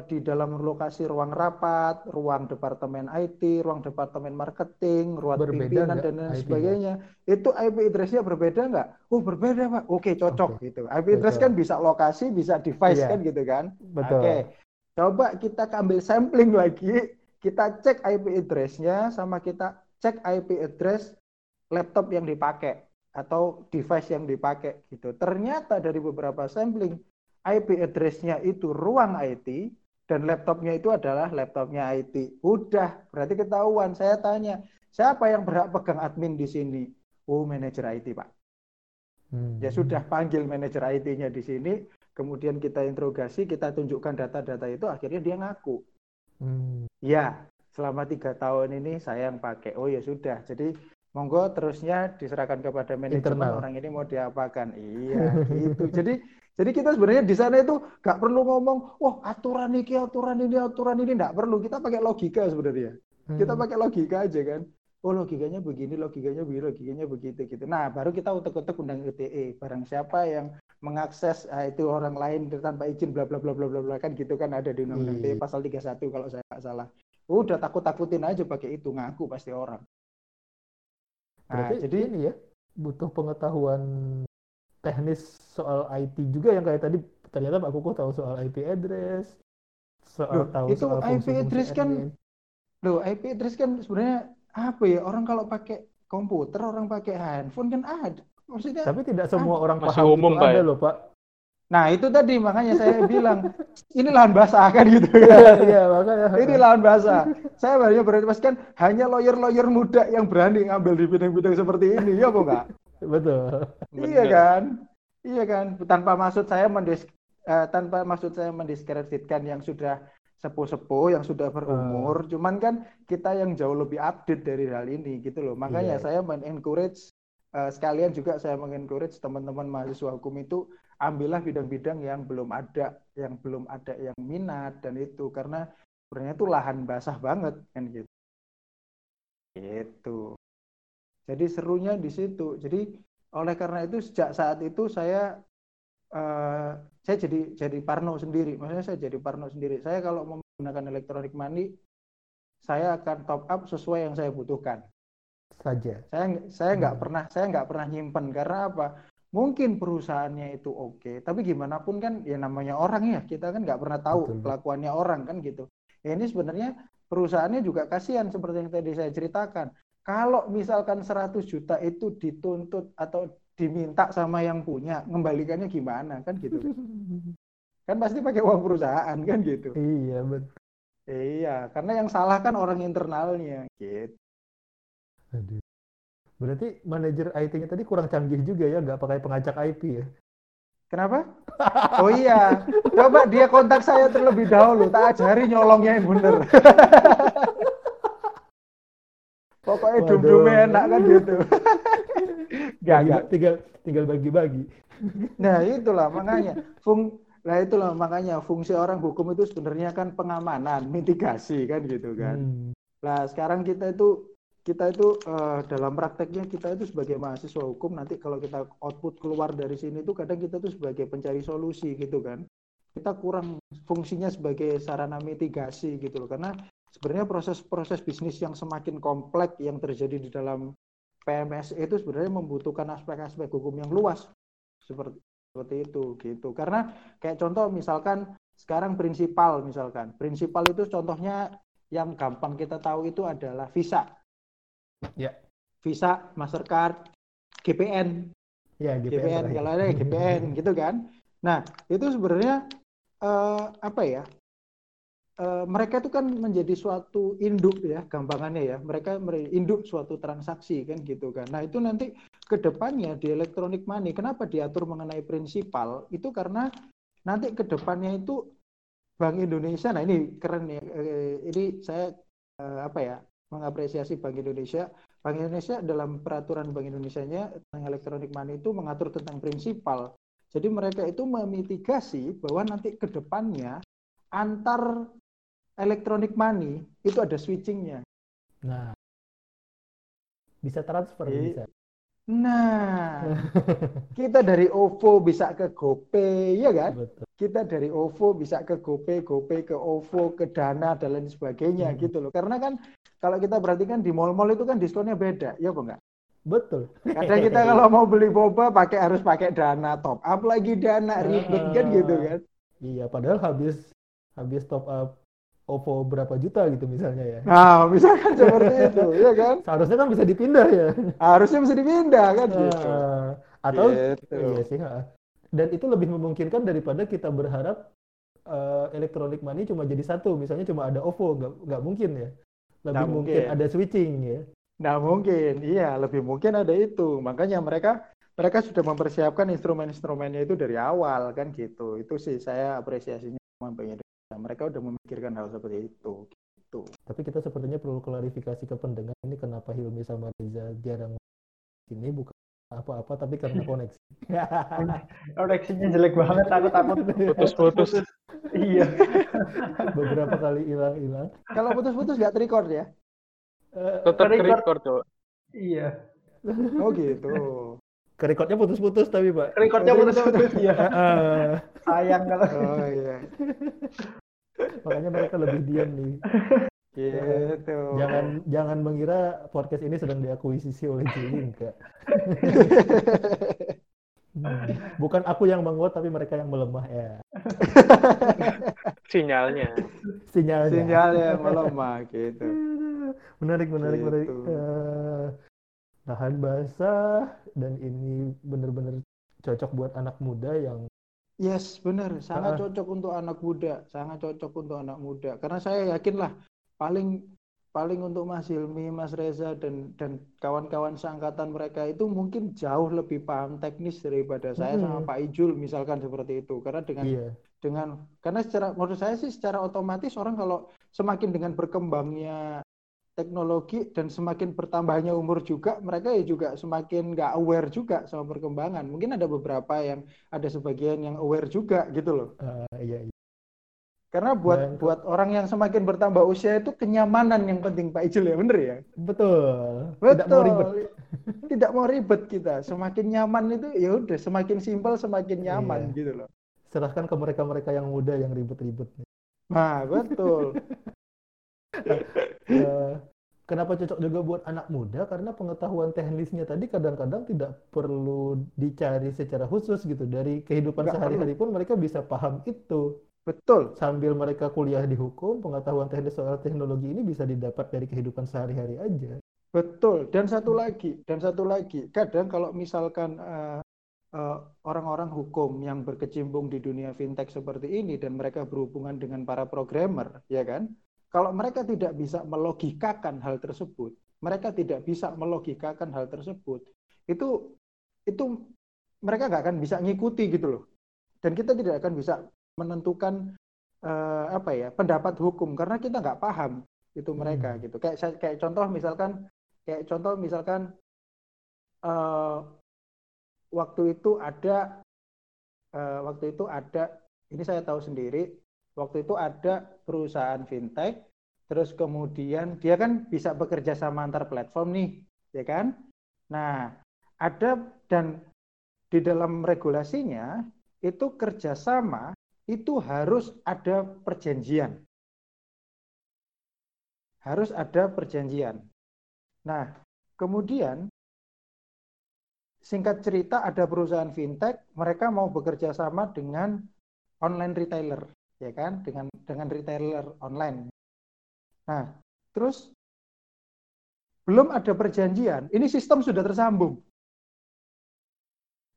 di dalam lokasi ruang rapat, ruang departemen IT, ruang departemen marketing, ruang Berbeda pimpinan dan lain IP-nya? sebagainya, itu IP address-nya berbeda nggak? Oh berbeda pak. Oke cocok Oke. gitu. IP address Cocok. kan bisa lokasi, bisa device Iya. kan gitu kan? betul. Oke, coba kita ambil sampling lagi, kita cek IP address-nya sama kita cek IP address laptop yang dipakai atau device yang dipakai gitu. Ternyata dari beberapa sampling IP address-nya itu ruang IT dan laptopnya itu adalah laptopnya IT. Udah, berarti ketahuan. Saya tanya, siapa yang berhak pegang admin di sini? Oh, manajer IT, Pak. Hmm. Ya sudah panggil manajer IT-nya di sini, kemudian kita interogasi, kita tunjukkan data-data itu, akhirnya dia ngaku. Hmm. Ya, selama tiga tahun ini saya yang pakai. Oh ya sudah, jadi monggo terusnya diserahkan kepada manajemen Internal. orang ini mau diapakan. Iya, gitu. Jadi jadi kita sebenarnya di sana itu nggak perlu ngomong, wah aturan ini, aturan ini, aturan ini nggak perlu. Kita pakai logika sebenarnya. Kita Hmm. pakai logika aja kan. Oh logikanya begini, logikanya begini, logikanya begitu gitu. Nah baru kita utek-utek undang ITE. Barang siapa yang mengakses ah, itu orang lain tanpa izin bla bla bla bla bla bla kan gitu kan ada di undang-undang ITE Iya. pasal 31 kalau saya nggak salah. Udah takut-takutin aja pakai itu ngaku pasti orang. Nah, Berarti jadi ini ya butuh pengetahuan teknis soal IT juga yang kayak tadi ternyata Pak Kukuh tahu soal IP address, soal Loh, tahu itu soal IP address kan loh IP address kan sebenarnya apa ya orang kalau pakai komputer orang pakai handphone kan ada. Maksudnya Tapi tidak semua orang Masih paham umum, itu Pak, ada ya? loh Pak. Nah, itu tadi makanya saya bilang ini lahan basah kan gitu. Iya, iya makanya. Ini lahan basah. Saya banyak berarti pastikan hanya lawyer-lawyer muda yang berani ngambil di bidang-bidang seperti ini, ya apa enggak? Betul. Iya kan? Iya kan? Tanpa maksud saya mendis eh, tanpa maksud saya mendiskreditkan yang sudah sepuh-sepuh, yang sudah berumur, cuman kan kita yang jauh lebih update dari hal ini gitu loh. Makanya Iya. saya men-encourage eh, sekalian juga saya mengencourage teman-teman mahasiswa hukum itu ambillah bidang-bidang yang belum ada, yang belum ada yang minat dan itu karena sebenarnya itu lahan basah banget kan gitu. Gitu. Jadi serunya di situ. Jadi oleh karena itu sejak saat itu saya eh, saya jadi jadi parno sendiri. Maksudnya saya jadi parno sendiri. Saya kalau menggunakan electronic money saya akan top up sesuai yang saya butuhkan. Saja. Saya saya nggak Hmm. pernah saya nggak pernah nyimpen karena apa? Mungkin perusahaannya itu oke, tapi gimana pun kan ya namanya orang ya kita kan nggak pernah tahu Betul. kelakuannya orang kan gitu. Ya ini sebenarnya perusahaannya juga kasihan seperti yang tadi saya ceritakan. Kalau misalkan 100 juta itu dituntut atau diminta sama yang punya, ngembalikannya gimana kan gitu. Kan pasti pakai uang perusahaan kan gitu. Iya, betul. Iya, karena yang salah kan orang internalnya gitu. Aduh. Berarti manajer IT-nya tadi kurang canggih juga ya, nggak pakai pengacak IP ya? Kenapa? Oh iya, coba dia kontak saya terlebih dahulu, tak ajari nyolongnya yang bener. Pokoknya Waduh. dum-dumnya enak kan gitu. Gak, gak. Tinggal tinggal bagi-bagi. Nah itulah makanya fung Nah itulah makanya fungsi orang hukum itu sebenarnya kan pengamanan, mitigasi kan gitu kan. Hmm. Nah sekarang kita itu kita itu eh, dalam prakteknya kita itu sebagai mahasiswa hukum nanti kalau kita output keluar dari sini itu kadang kita tuh sebagai pencari solusi gitu kan. Kita kurang fungsinya sebagai sarana mitigasi gitu loh karena sebenarnya proses-proses bisnis yang semakin kompleks yang terjadi di dalam PMS itu sebenarnya membutuhkan aspek-aspek hukum yang luas. Seperti seperti itu gitu. Karena kayak contoh misalkan sekarang prinsipal misalkan. Prinsipal itu contohnya yang gampang kita tahu itu adalah visa. Ya. visa mastercard GPN Ya, GPN terakhir. kalau ada GPN gitu kan. Nah itu sebenarnya eh, apa ya Eh, mereka itu kan menjadi suatu induk ya gampangannya ya. Mereka mere- induk suatu transaksi kan gitu kan. Nah itu nanti ke depannya di electronic money kenapa diatur mengenai prinsipal? Itu karena nanti ke depannya itu Bank Indonesia nah ini keren ya ini saya eh, apa ya mengapresiasi Bank Indonesia. Bank Indonesia dalam peraturan Bank Indonesia-nya tentang electronic money itu mengatur tentang prinsipal. Jadi mereka itu memitigasi bahwa nanti ke depannya antar electronic money itu ada switchingnya. Nah, bisa transfer Iya. bisa. Nah, kita dari OVO bisa ke GoPay, ya kan? Betul. Kita dari OVO bisa ke GoPay, GoPay ke OVO, ke Dana dan lain sebagainya Hmm. gitu loh. Karena kan kalau kita perhatikan di mall-mall itu kan diskonnya beda, ya apa enggak? Betul. Kadang kita kalau mau beli boba pakai harus pakai Dana top up lagi Dana ribet kan gitu kan? Iya, padahal habis habis top up OVO berapa juta gitu misalnya ya. Nah, misalkan seperti itu, ya kan? Seharusnya kan bisa dipindah ya. Harusnya bisa dipindah kan gitu. Eh, atau Gitu. iya sih. Dan itu lebih memungkinkan daripada kita berharap eh, electronic money cuma jadi satu, misalnya cuma ada OVO, nggak nggak mungkin ya. Lebih mungkin mungkin. ada switching ya. Nah mungkin, iya lebih mungkin ada itu. Makanya mereka mereka sudah mempersiapkan instrumen-instrumennya itu dari awal kan gitu. Itu sih saya apresiasinya sama Bank Indonesia. Mereka udah memikirkan hal seperti itu. Gitu. Tapi kita sepertinya perlu klarifikasi ke pendengar ini kenapa Hilmi sama Reza jarang ini bukan apa-apa tapi karena koneksi. Koneksinya jelek banget, aku takut Putus-putus. Iya. Beberapa kali hilang-hilang. Kalau putus-putus nggak record ya? Eh, Tetap Record. record coba. Iya. Oh gitu. Kerekodnya putus-putus tapi Pak. Recordnya putus-putus ya. Eh, Sayang kalau Oh iya. makanya mereka lebih diam nih. Gitu. Jangan jangan mengira podcast ini sedang diakuisisi oleh Juli enggak. Hmm. Bukan aku yang menguat tapi mereka yang melemah ya. Sinyalnya. Sinyalnya. Sinyalnya melemah gitu. Menarik, menarik, menarik. Gitu. Lahan basah dan ini benar-benar cocok buat anak muda yang Yes, benar. Sangat Ah. cocok untuk anak muda. Sangat cocok untuk anak muda. Karena saya yakin lah paling paling untuk Mas Hilmi, Mas Reza dan dan kawan-kawan seangkatan mereka itu mungkin jauh lebih paham teknis daripada saya sama. Pak Ijul misalkan seperti itu. Karena dengan iya, dengan karena secara menurut saya sih secara otomatis orang kalau semakin dengan berkembangnya teknologi dan semakin bertambahnya umur juga mereka ya juga semakin nggak aware juga sama perkembangan mungkin ada beberapa yang ada sebagian yang aware juga gitu loh eh, iya, iya. karena buat Dan- buat orang yang semakin bertambah usia itu kenyamanan yang penting Pak Ijul ya bener ya Betul. betul Tidak mau ribet. tidak mau ribet kita semakin nyaman itu ya udah semakin simpel semakin nyaman Iya. gitu loh Serahkan ke mereka-mereka yang muda yang ribet-ribet. nah betul Eh, kenapa cocok juga buat anak muda? Karena pengetahuan teknisnya tadi kadang-kadang tidak perlu dicari secara khusus gitu. Dari kehidupan sehari-hari pun mereka bisa paham itu. betul Sambil mereka kuliah di hukum, pengetahuan teknis soal teknologi ini bisa didapat dari kehidupan sehari-hari aja. Betul. Dan satu lagi, dan satu lagi, kadang kalau misalkan uh, uh, orang-orang hukum yang berkecimpung di dunia fintech seperti ini dan mereka berhubungan dengan para programmer, ya kan? Kalau mereka tidak bisa melogikakan hal tersebut, mereka tidak bisa melogikakan hal tersebut, itu itu mereka nggak akan bisa ngikuti gitu loh. Dan kita tidak akan bisa menentukan uh, apa ya pendapat hukum karena kita nggak paham itu mereka hmm. gitu. Kayak kayak contoh misalkan kayak contoh misalkan uh, waktu itu ada uh, waktu itu ada ini saya tahu sendiri waktu itu ada perusahaan fintech terus kemudian dia kan bisa bekerja sama antar platform nih ya kan? Nah ada dan di dalam regulasinya itu kerjasama itu harus ada perjanjian. Harus ada perjanjian. Nah, kemudian singkat cerita ada perusahaan fintech, mereka mau bekerja sama dengan online retailer, ya kan? Dengan dengan retailer online. Nah, terus belum ada perjanjian, ini sistem sudah tersambung.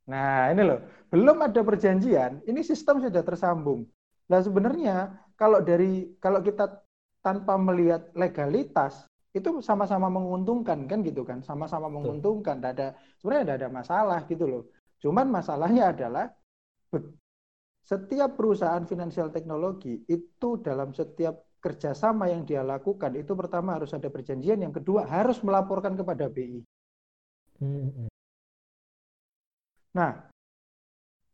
Nah, ini loh, belum ada perjanjian, ini sistem sudah tersambung. Nah, sebenarnya kalau dari kalau kita tanpa melihat legalitas, itu sama-sama menguntungkan kan gitu kan sama-sama menguntungkan tidak ada sebenarnya tidak ada masalah gitu loh cuman masalahnya adalah setiap perusahaan finansial teknologi itu dalam setiap kerjasama yang dia lakukan itu pertama harus ada perjanjian yang kedua harus melaporkan kepada BI hmm. nah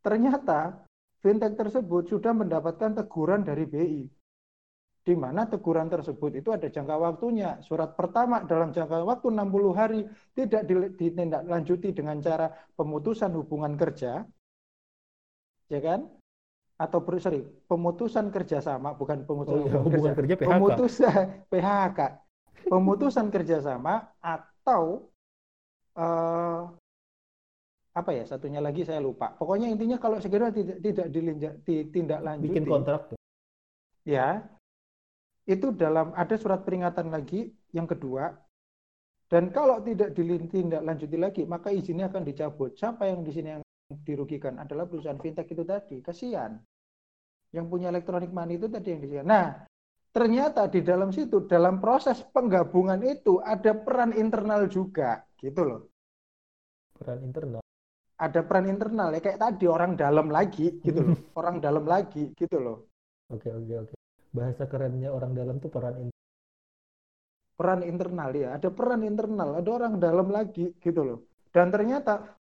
ternyata fintech tersebut sudah mendapatkan teguran dari BI di mana teguran tersebut itu ada jangka waktunya. Surat pertama dalam jangka waktu 60 hari tidak ditindaklanjuti dengan cara pemutusan hubungan kerja, ya kan? Atau sorry, pemutusan kerjasama bukan pemutusan oh, hubungan, kerja, kerja PHK. pemutusan PHK, pemutusan kerjasama atau uh, apa ya satunya lagi saya lupa. Pokoknya intinya kalau segera tidak tidak ditindaklanjuti. Bikin kontrak tuh. Ya, itu dalam ada surat peringatan lagi yang kedua dan kalau tidak ditindaklanjuti lagi maka izinnya akan dicabut siapa yang di sini yang dirugikan adalah perusahaan fintech itu tadi. Kasihan. Yang punya elektronik money itu tadi yang disian nah ternyata di dalam situ dalam proses penggabungan itu ada peran internal juga. Gitu loh. Peran internal. Ada peran internal. Ya kayak tadi orang dalam lagi. Gitu loh. Orang dalam lagi. Gitu loh. Oke oke oke. Bahasa kerennya orang dalam tuh peran in peran internal ya. Ada peran internal. Ada orang dalam lagi. Gitu loh. Dan ternyata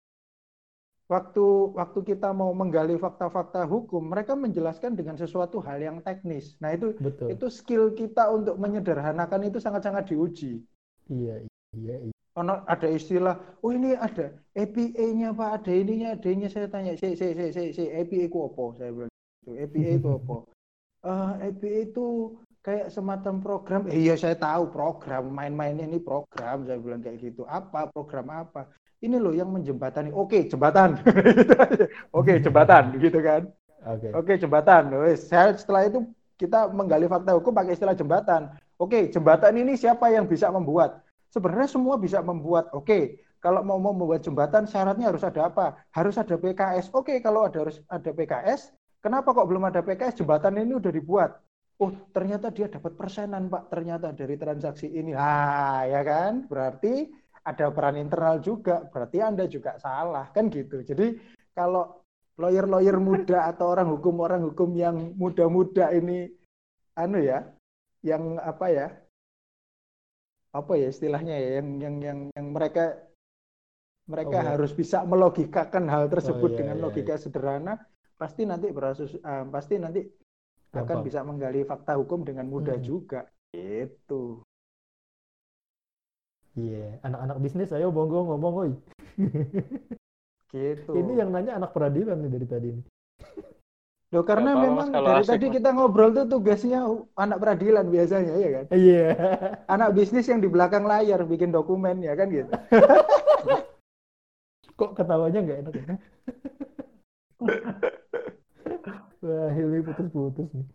waktu waktu kita mau menggali fakta-fakta hukum mereka menjelaskan dengan sesuatu hal yang teknis nah itu Betul. itu skill kita untuk menyederhanakan itu sangat-sangat diuji iya iya, iya. ada istilah, oh ini ada APA-nya pak, ada ininya, ada ininya saya tanya, si si si si, si APA itu apa? Saya bilang itu APA itu apa? uh, eh, EBA itu kayak semacam program. Eh, iya saya tahu program, main-mainnya ini program. Saya bilang kayak gitu. Apa program apa? Ini loh yang menjembatani. Oke jembatan. Oke jembatan, gitu kan? Oke. Okay. Oke jembatan. Saya setelah itu kita menggali fakta hukum pakai istilah jembatan. Oke jembatan ini siapa yang bisa membuat? Sebenarnya semua bisa membuat. Oke, kalau mau membuat jembatan syaratnya harus ada apa? Harus ada PKS. Oke, kalau ada harus ada PKS, Kenapa kok belum ada PKS? Jembatan ini udah dibuat. Oh, ternyata dia dapat persenan, Pak. Ternyata dari transaksi ini. Ah, ya kan? Berarti ada peran internal juga. Berarti Anda juga salah, kan gitu. Jadi kalau lawyer-lawyer muda atau orang hukum orang hukum yang muda-muda ini anu ya, yang apa ya? Apa ya istilahnya ya yang yang yang yang mereka mereka oh, ya. harus bisa melogikakan hal tersebut oh, iya, dengan iya, logika iya. sederhana pasti nanti berasus uh, pasti nanti Gampang. akan bisa menggali fakta hukum dengan mudah hmm. juga itu. Anak-anak bisnis ayo bonggo ngomong oi gitu ini yang nanya anak peradilan nih dari tadi Loh karena ya, memang dari asik, tadi mas. kita ngobrol tuh tugasnya anak peradilan biasanya ya kan? Iya. Yeah. Anak bisnis yang di belakang layar bikin dokumen ya kan gitu. Kok ketawanya nggak enak ya? Wah, Hilmi putus-putus nih.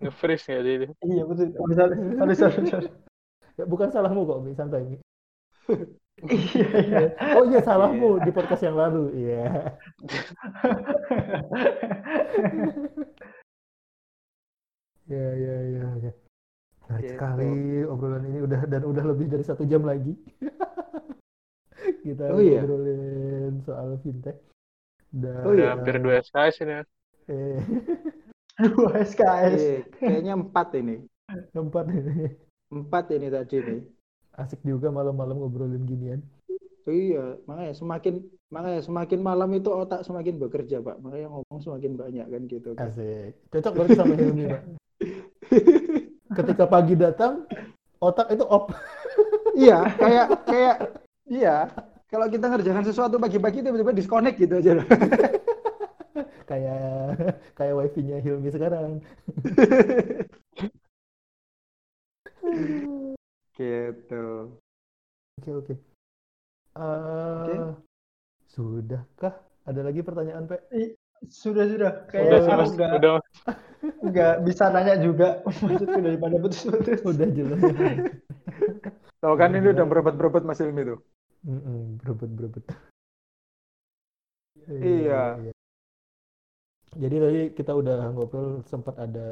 Nge-freeze nggak dia? Iya, betul. Sorry, sorry, sorry. Ya, bukan salahmu kok, santai. Iya, iya. Oh iya salahmu di podcast yang lalu. Iya. Ya ya ya ya. Menarik Gitu. sekali obrolan ini udah dan udah lebih dari satu jam lagi. Kita Oh iya? ngobrolin soal fintech. Dan, Oh Udah iya. hampir dua SKS ini. Eh, Dua SKS. Iya, kayaknya empat ini. tempat ini Empat ini tadi nih. Asik juga malam-malam ngobrolin ginian. Iya, makanya semakin makanya semakin malam itu otak semakin bekerja, Pak. Makanya ngomong semakin banyak kan gitu. kan. Asik. Cocok banget sama Hilmi, Pak. Ketika pagi datang, otak itu op. iya, kayak kayak iya. Kalau kita ngerjakan sesuatu pagi-pagi tiba-tiba disconnect gitu aja. kayak kayak wifi-nya Hilmi sekarang. Gitu. Oke, oke. Eh, Sudahkah? Ada lagi pertanyaan, Pak? Sudah sudah. Udah Kayaknya sih aku mas, nggak udah. nggak bisa nanya juga maksudku daripada putus-putus. Udah jelas. Tahu kan ini udah berebut-berebut Mas Ilmi tuh. Mm-mm, berebut berebut. Iya. Jadi tadi kita udah ngobrol sempat ada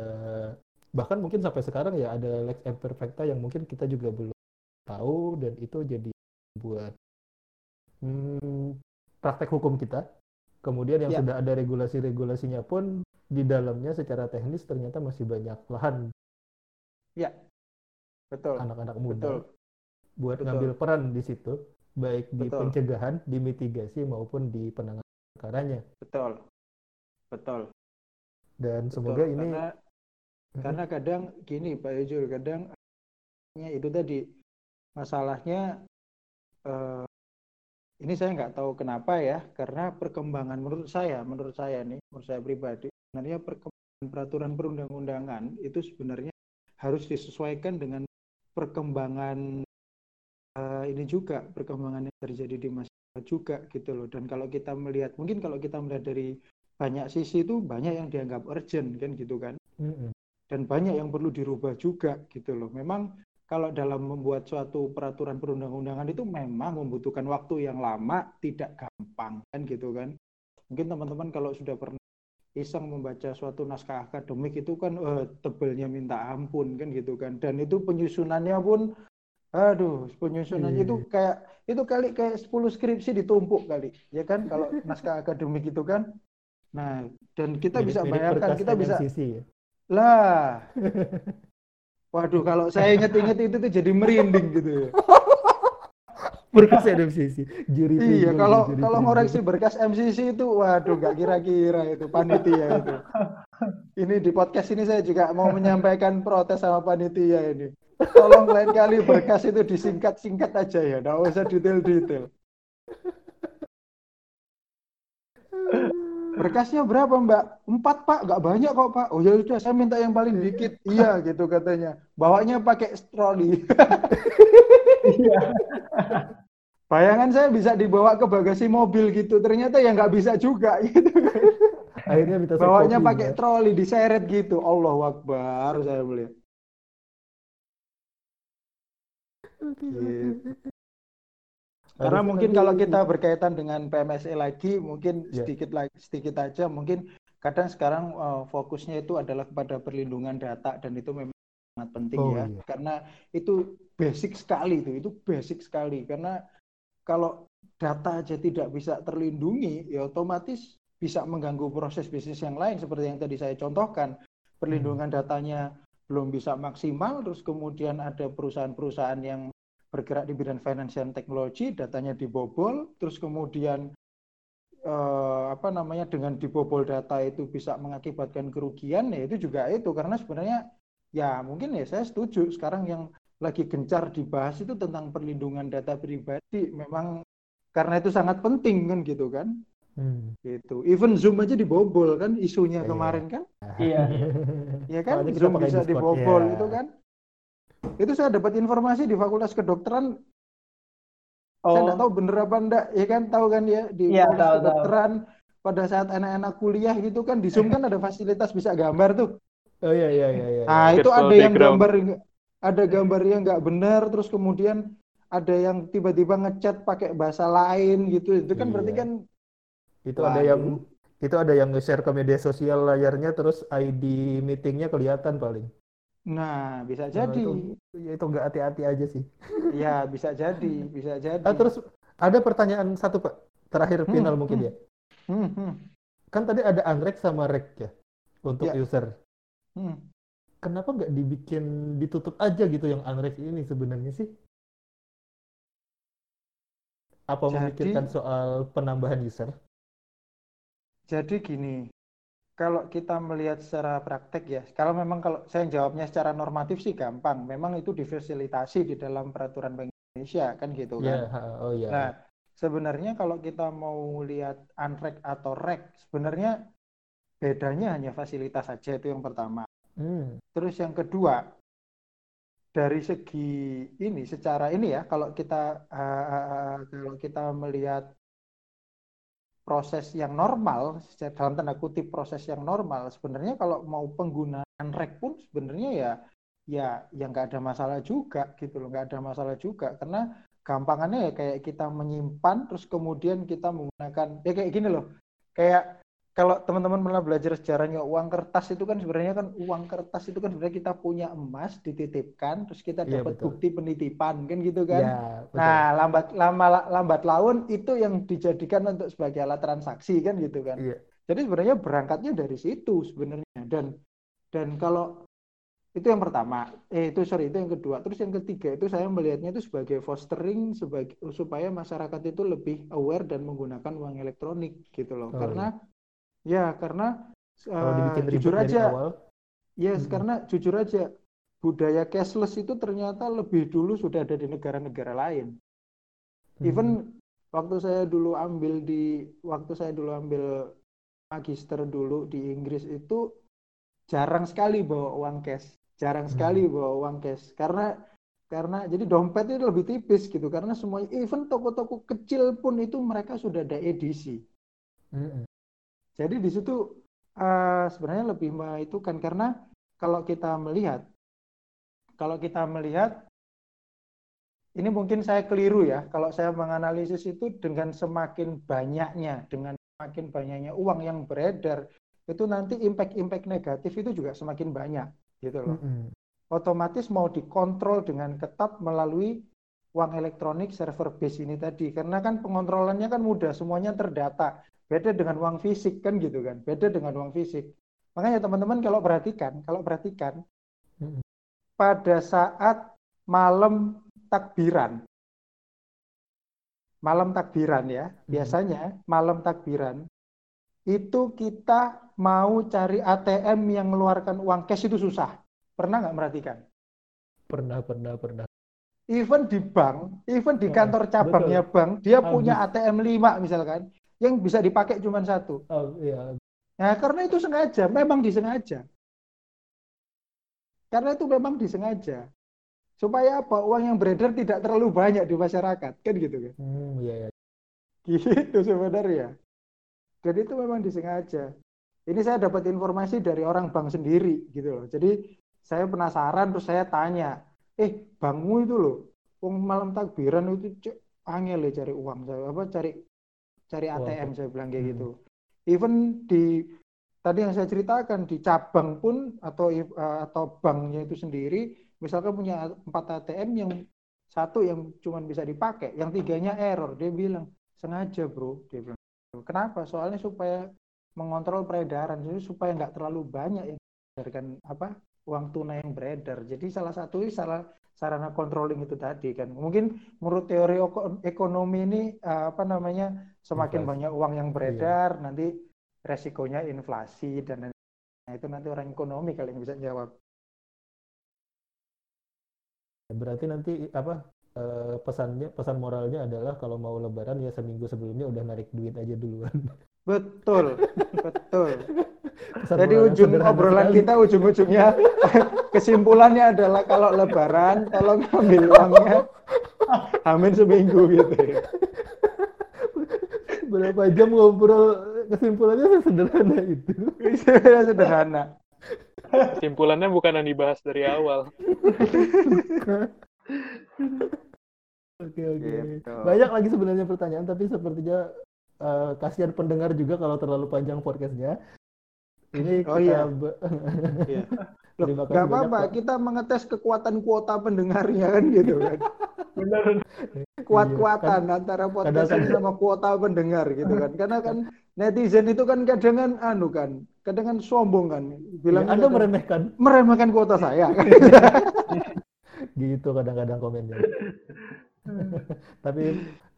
bahkan mungkin sampai sekarang ya ada lex imperfecta yang mungkin kita juga belum tahu dan itu jadi buat hmm, praktek hukum kita. Kemudian yang Ya. sudah ada regulasi-regulasinya pun di dalamnya secara teknis ternyata masih banyak lahan Betul. anak-anak muda Betul. buat Betul. ngambil peran di situ, baik di Betul. pencegahan, di mitigasi maupun di penanganan perkaranya. Betul. Betul. Dan Betul. semoga ini karena. Karena kadang gini Pak Yujul, kadang ya itu tadi masalahnya eh, ini saya nggak tahu kenapa ya, karena perkembangan menurut saya, menurut saya nih, menurut saya pribadi, sebenarnya perkembangan peraturan perundang-undangan itu sebenarnya harus disesuaikan dengan perkembangan eh, ini juga, perkembangan yang terjadi di masyarakat juga gitu loh. Dan kalau kita melihat, mungkin kalau kita melihat dari banyak sisi itu banyak yang dianggap urgent kan gitu kan Mm-mm. Dan banyak yang perlu dirubah juga gitu loh. Memang kalau dalam membuat suatu peraturan perundang-undangan itu memang membutuhkan waktu yang lama, tidak gampang kan gitu kan. Mungkin teman-teman kalau sudah pernah iseng membaca suatu naskah akademik itu kan eh, tebelnya minta ampun kan gitu kan. Dan itu penyusunannya pun aduh, penyusunannya Iya. itu kayak itu kali kayak 10 skripsi ditumpuk kali. Ya kan kalau naskah akademik itu kan. Nah, dan kita bisa Mirip-mirip bayangkan kita bisa ya. Lah. Waduh, kalau saya inget-inget itu tuh jadi merinding gitu ya. Berkas NMCC. Juri Iya, kalau juri kalau ngoreksi berkas MCC itu, waduh, nggak kira-kira itu panitia itu. Ini di podcast ini saya juga mau menyampaikan protes sama panitia ini. Tolong lain kali berkas itu disingkat-singkat aja ya, nggak usah detail-detail. Berkasnya berapa Mbak? Empat Pak, nggak banyak kok Pak. Oh ya saya minta yang paling dikit. Iya gitu katanya. Bawanya pakai troli. Iya. Bayangan saya bisa dibawa ke bagasi mobil gitu. Ternyata ya nggak bisa juga gitu. Akhirnya minta Bawanya pakai Mbak. troli diseret gitu. Allahu Akbar saya melihat. Gitu. Karena mungkin kalau kita berkaitan dengan PMSE lagi, mungkin Ya. sedikit lagi sedikit aja mungkin kadang sekarang eh, fokusnya itu adalah kepada perlindungan data dan itu memang sangat penting Oh, ya. iya. Karena itu basic sekali itu, itu basic sekali karena kalau data aja tidak bisa terlindungi, ya otomatis bisa mengganggu proses bisnis yang lain seperti yang tadi saya contohkan. Perlindungan datanya belum bisa maksimal, terus kemudian ada perusahaan-perusahaan yang bergerak di bidang financial technology, datanya dibobol, terus kemudian eh, apa namanya dengan dibobol data itu bisa mengakibatkan kerugian, ya itu juga itu karena sebenarnya ya mungkin ya saya setuju sekarang yang lagi gencar dibahas itu tentang perlindungan data pribadi, memang karena itu sangat penting kan gitu kan, Hmm. gitu. Even Zoom aja dibobol kan isunya Iya. kemarin kan, Iya. ya kan Zoom bisa dibobol ya. itu kan. Itu saya dapat informasi di Fakultas Kedokteran saya nggak Oh, tahu bener apa enggak ya kan tahu kan ya di Iya, fakultas tahu, tahu. kedokteran pada saat anak-anak kuliah gitu kan di Zoom kan ada fasilitas bisa gambar tuh Oh iya iya iya iya. nah itu Virtual ada yang background. gambar ada gambar yang nggak benar terus kemudian ada yang tiba-tiba ngechat pakai bahasa lain gitu itu kan berarti Iya. kan Itu ada yang itu ada yang nge-share ke media sosial layarnya terus ID meetingnya kelihatan paling. Nah bisa Nah, jadi itu ya itu nggak hati-hati aja sih. ya bisa jadi bisa jadi Ah, terus ada pertanyaan satu Pak, terakhir Hmm, final mungkin hmm. ya. Hmm, hmm, Kan tadi ada unrek sama rek ya untuk Ya. user. hmm. Kenapa nggak dibikin ditutup aja gitu yang unrek ini sebenarnya sih? Apa Jadi- memikirkan soal penambahan user? Jadi gini, kalau kita melihat secara praktek ya, kalau memang kalau saya jawabnya secara normatif sih gampang, memang itu difasilitasi di dalam peraturan Bank Indonesia kan gitu Ya, kan. ha- oh ya. Nah, sebenarnya kalau kita mau lihat unrek atau rek, sebenarnya bedanya hanya fasilitas saja itu yang pertama. Hmm, Terus yang kedua, dari segi ini secara ini ya, kalau kita eh, kalau kita melihat proses yang normal, dalam tanda kutip proses yang normal, sebenarnya kalau mau penggunaan rek pun sebenarnya ya ya ya nggak ada masalah juga gitu loh, nggak ada masalah juga. Karena gampangannya ya kayak kita menyimpan terus kemudian kita menggunakan ya kayak gini loh, kayak kalau teman-teman pernah belajar sejarahnya uang kertas itu kan sebenarnya kan uang kertas itu kan sebenarnya kita punya emas dititipkan terus kita Iya, dapat betul. bukti penitipan kan gitu kan. ya, betul. Nah, lambat lama lambat laun itu yang dijadikan untuk sebagai alat transaksi kan gitu kan. Iya. Jadi sebenarnya berangkatnya dari situ sebenarnya dan dan kalau itu yang pertama, eh itu sorry itu yang kedua. Terus yang ketiga itu saya melihatnya itu sebagai fostering sebagai supaya masyarakat itu lebih aware dan menggunakan uang elektronik gitu loh. Oh, Karena ya karena Kalau eh, dibikin ribet jujur aja awal, Yes, Mm-mm. karena jujur aja budaya cashless itu ternyata lebih dulu sudah ada di negara-negara lain. hmm, Even waktu saya dulu ambil di waktu saya dulu ambil magister dulu di Inggris itu jarang sekali bawa uang cash, jarang Hmm. sekali bawa uang cash karena karena jadi dompet itu lebih tipis gitu karena semuanya even toko-toko kecil pun itu mereka sudah ada edisi. mm-mm. Jadi di situ eh, sebenarnya lebih itu kan karena kalau kita melihat kalau kita melihat ini mungkin saya keliru ya kalau saya menganalisis itu dengan semakin banyaknya dengan semakin banyaknya uang yang beredar itu nanti impact-impact negatif itu juga semakin banyak gitu loh. Mm-mm. Otomatis mau dikontrol dengan ketat melalui uang elektronik server base ini tadi karena kan pengontrolannya kan mudah semuanya terdata beda dengan uang fisik kan gitu kan beda dengan uang fisik makanya teman-teman kalau perhatikan kalau perhatikan Mm-mm. pada saat malam takbiran malam takbiran ya Mhm. biasanya malam takbiran itu kita mau cari ATM yang mengeluarkan uang cash itu susah pernah nggak merhatikan Pernah, pernah, pernah. even di bank, even di Oh, kantor cabangnya bank, dia punya ATM 5 misalkan, yang bisa dipakai cuma satu. Oh, iya. Nah, karena itu sengaja, memang disengaja. Karena itu memang disengaja. Supaya apa? Uang yang beredar tidak terlalu banyak di masyarakat, kan gitu kan. Hmm, iya, iya. Gitu sebenarnya. Jadi itu memang disengaja. Ini saya dapat informasi dari orang bank sendiri gitu loh. Jadi saya penasaran terus saya tanya, eh bankmu itu loh, uang malam takbiran itu cek angel ya cari uang apa cari cari. ATM saya bilang kayak Hmm. gitu. Even di tadi yang saya ceritakan di cabang pun atau eh, atau banknya itu sendiri, misalkan punya empat ATM yang satu yang cuma bisa dipakai, yang tiganya error, dia bilang sengaja bro, dia bilang. Kenapa? Soalnya supaya mengontrol peredaran, jadi supaya nggak terlalu banyak yang beredarkan apa uang tunai yang beredar. Jadi salah satu salah sarana controlling itu tadi kan. Mungkin menurut teori ekonomi ini eh, apa namanya semakin Inflasi. banyak uang yang beredar, nanti resikonya inflasi dan nah, itu nanti orang ekonomi kali yang bisa jawab. Berarti nanti apa eh, pesannya pesan moralnya adalah kalau mau lebaran ya seminggu sebelumnya udah narik duit aja duluan. Betul, betul. Jadi ujung obrolan sekali. kita ujung-ujungnya kesimpulannya adalah kalau lebaran tolong ambil uangnya amin seminggu gitu ya. berapa jam ngobrol kesimpulannya sederhana itu. Sederhana. Kesimpulannya bukan yang dibahas dari awal. Oke oke. Gitu. Banyak lagi sebenarnya pertanyaan tapi sepertinya eh, kasihan pendengar juga kalau terlalu panjang podcastnya. Ini Oh, kita iya. Iya. Loh, banyak, apa-apa, Pak. kita mengetes kekuatan kuota pendengarnya kan gitu kan. Bener. Kuat-kuatan antara podcast Kadang- ini sama kuota pendengar gitu kan. Karena kan netizen itu kan kadang kan anu kan, kadang kan sombong kan. Bilang Anda meremehkan meremehkan kuota saya kan. gitu kadang-kadang komennya. Tapi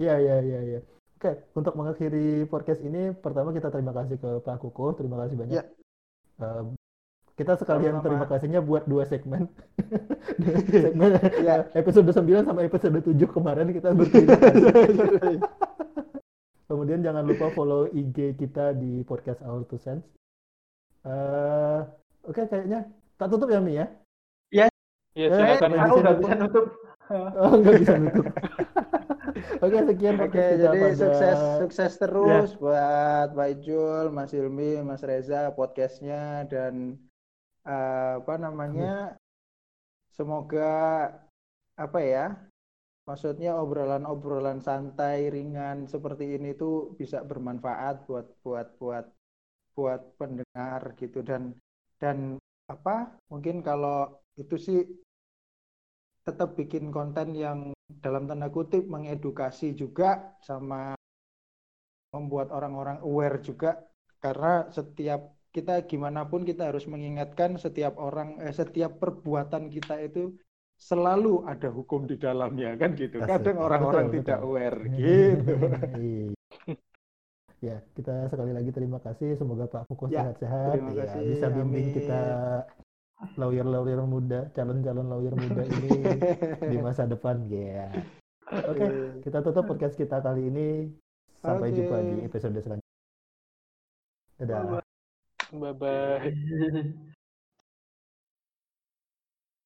ya ya ya ya. Oke, untuk mengakhiri podcast ini pertama kita terima kasih ke Pak Kuko, terima kasih banyak. Ya. Eh, kita sekalian Sama-sama. terima kasihnya buat dua segmen. segmen Ya. episode 9 sama episode 7 kemarin kita berterima kasih. Kemudian jangan lupa follow IG kita di podcast Our Two Cents. Eh, Oke, kayaknya tak tutup ya Mi ya? Ya Eh, silakan. Aku nggak bisa nutup. Oh, nggak bisa nutup. Oke, sekian Oke, kita jadi pada sukses sukses terus buat Pak Ijul, Mas Ilmi, Mas Reza podcastnya dan eh, apa namanya? Semoga apa ya? Maksudnya obrolan-obrolan santai, ringan seperti ini tuh bisa bermanfaat buat buat buat buat pendengar gitu dan dan apa? Mungkin kalau itu sih tetap bikin konten yang dalam tanda kutip mengedukasi juga sama membuat orang-orang aware juga karena setiap kita gimana pun kita harus mengingatkan setiap orang eh, setiap perbuatan kita itu selalu ada hukum di dalamnya kan gitu. Kadang orang-orang tidak betul. aware gitu. Iya. ya, kita sekali lagi terima kasih. Semoga Pak Fuko Ya, sehat-sehat. Ya, kasih. bisa bimbing Amin. kita lawyer-lawyer muda, calon-calon lawyer muda ini di masa depan. Ya. Oke, kita tutup podcast kita kali ini. Sampai Oke. jumpa di episode selanjutnya. Dadah. Bye bye.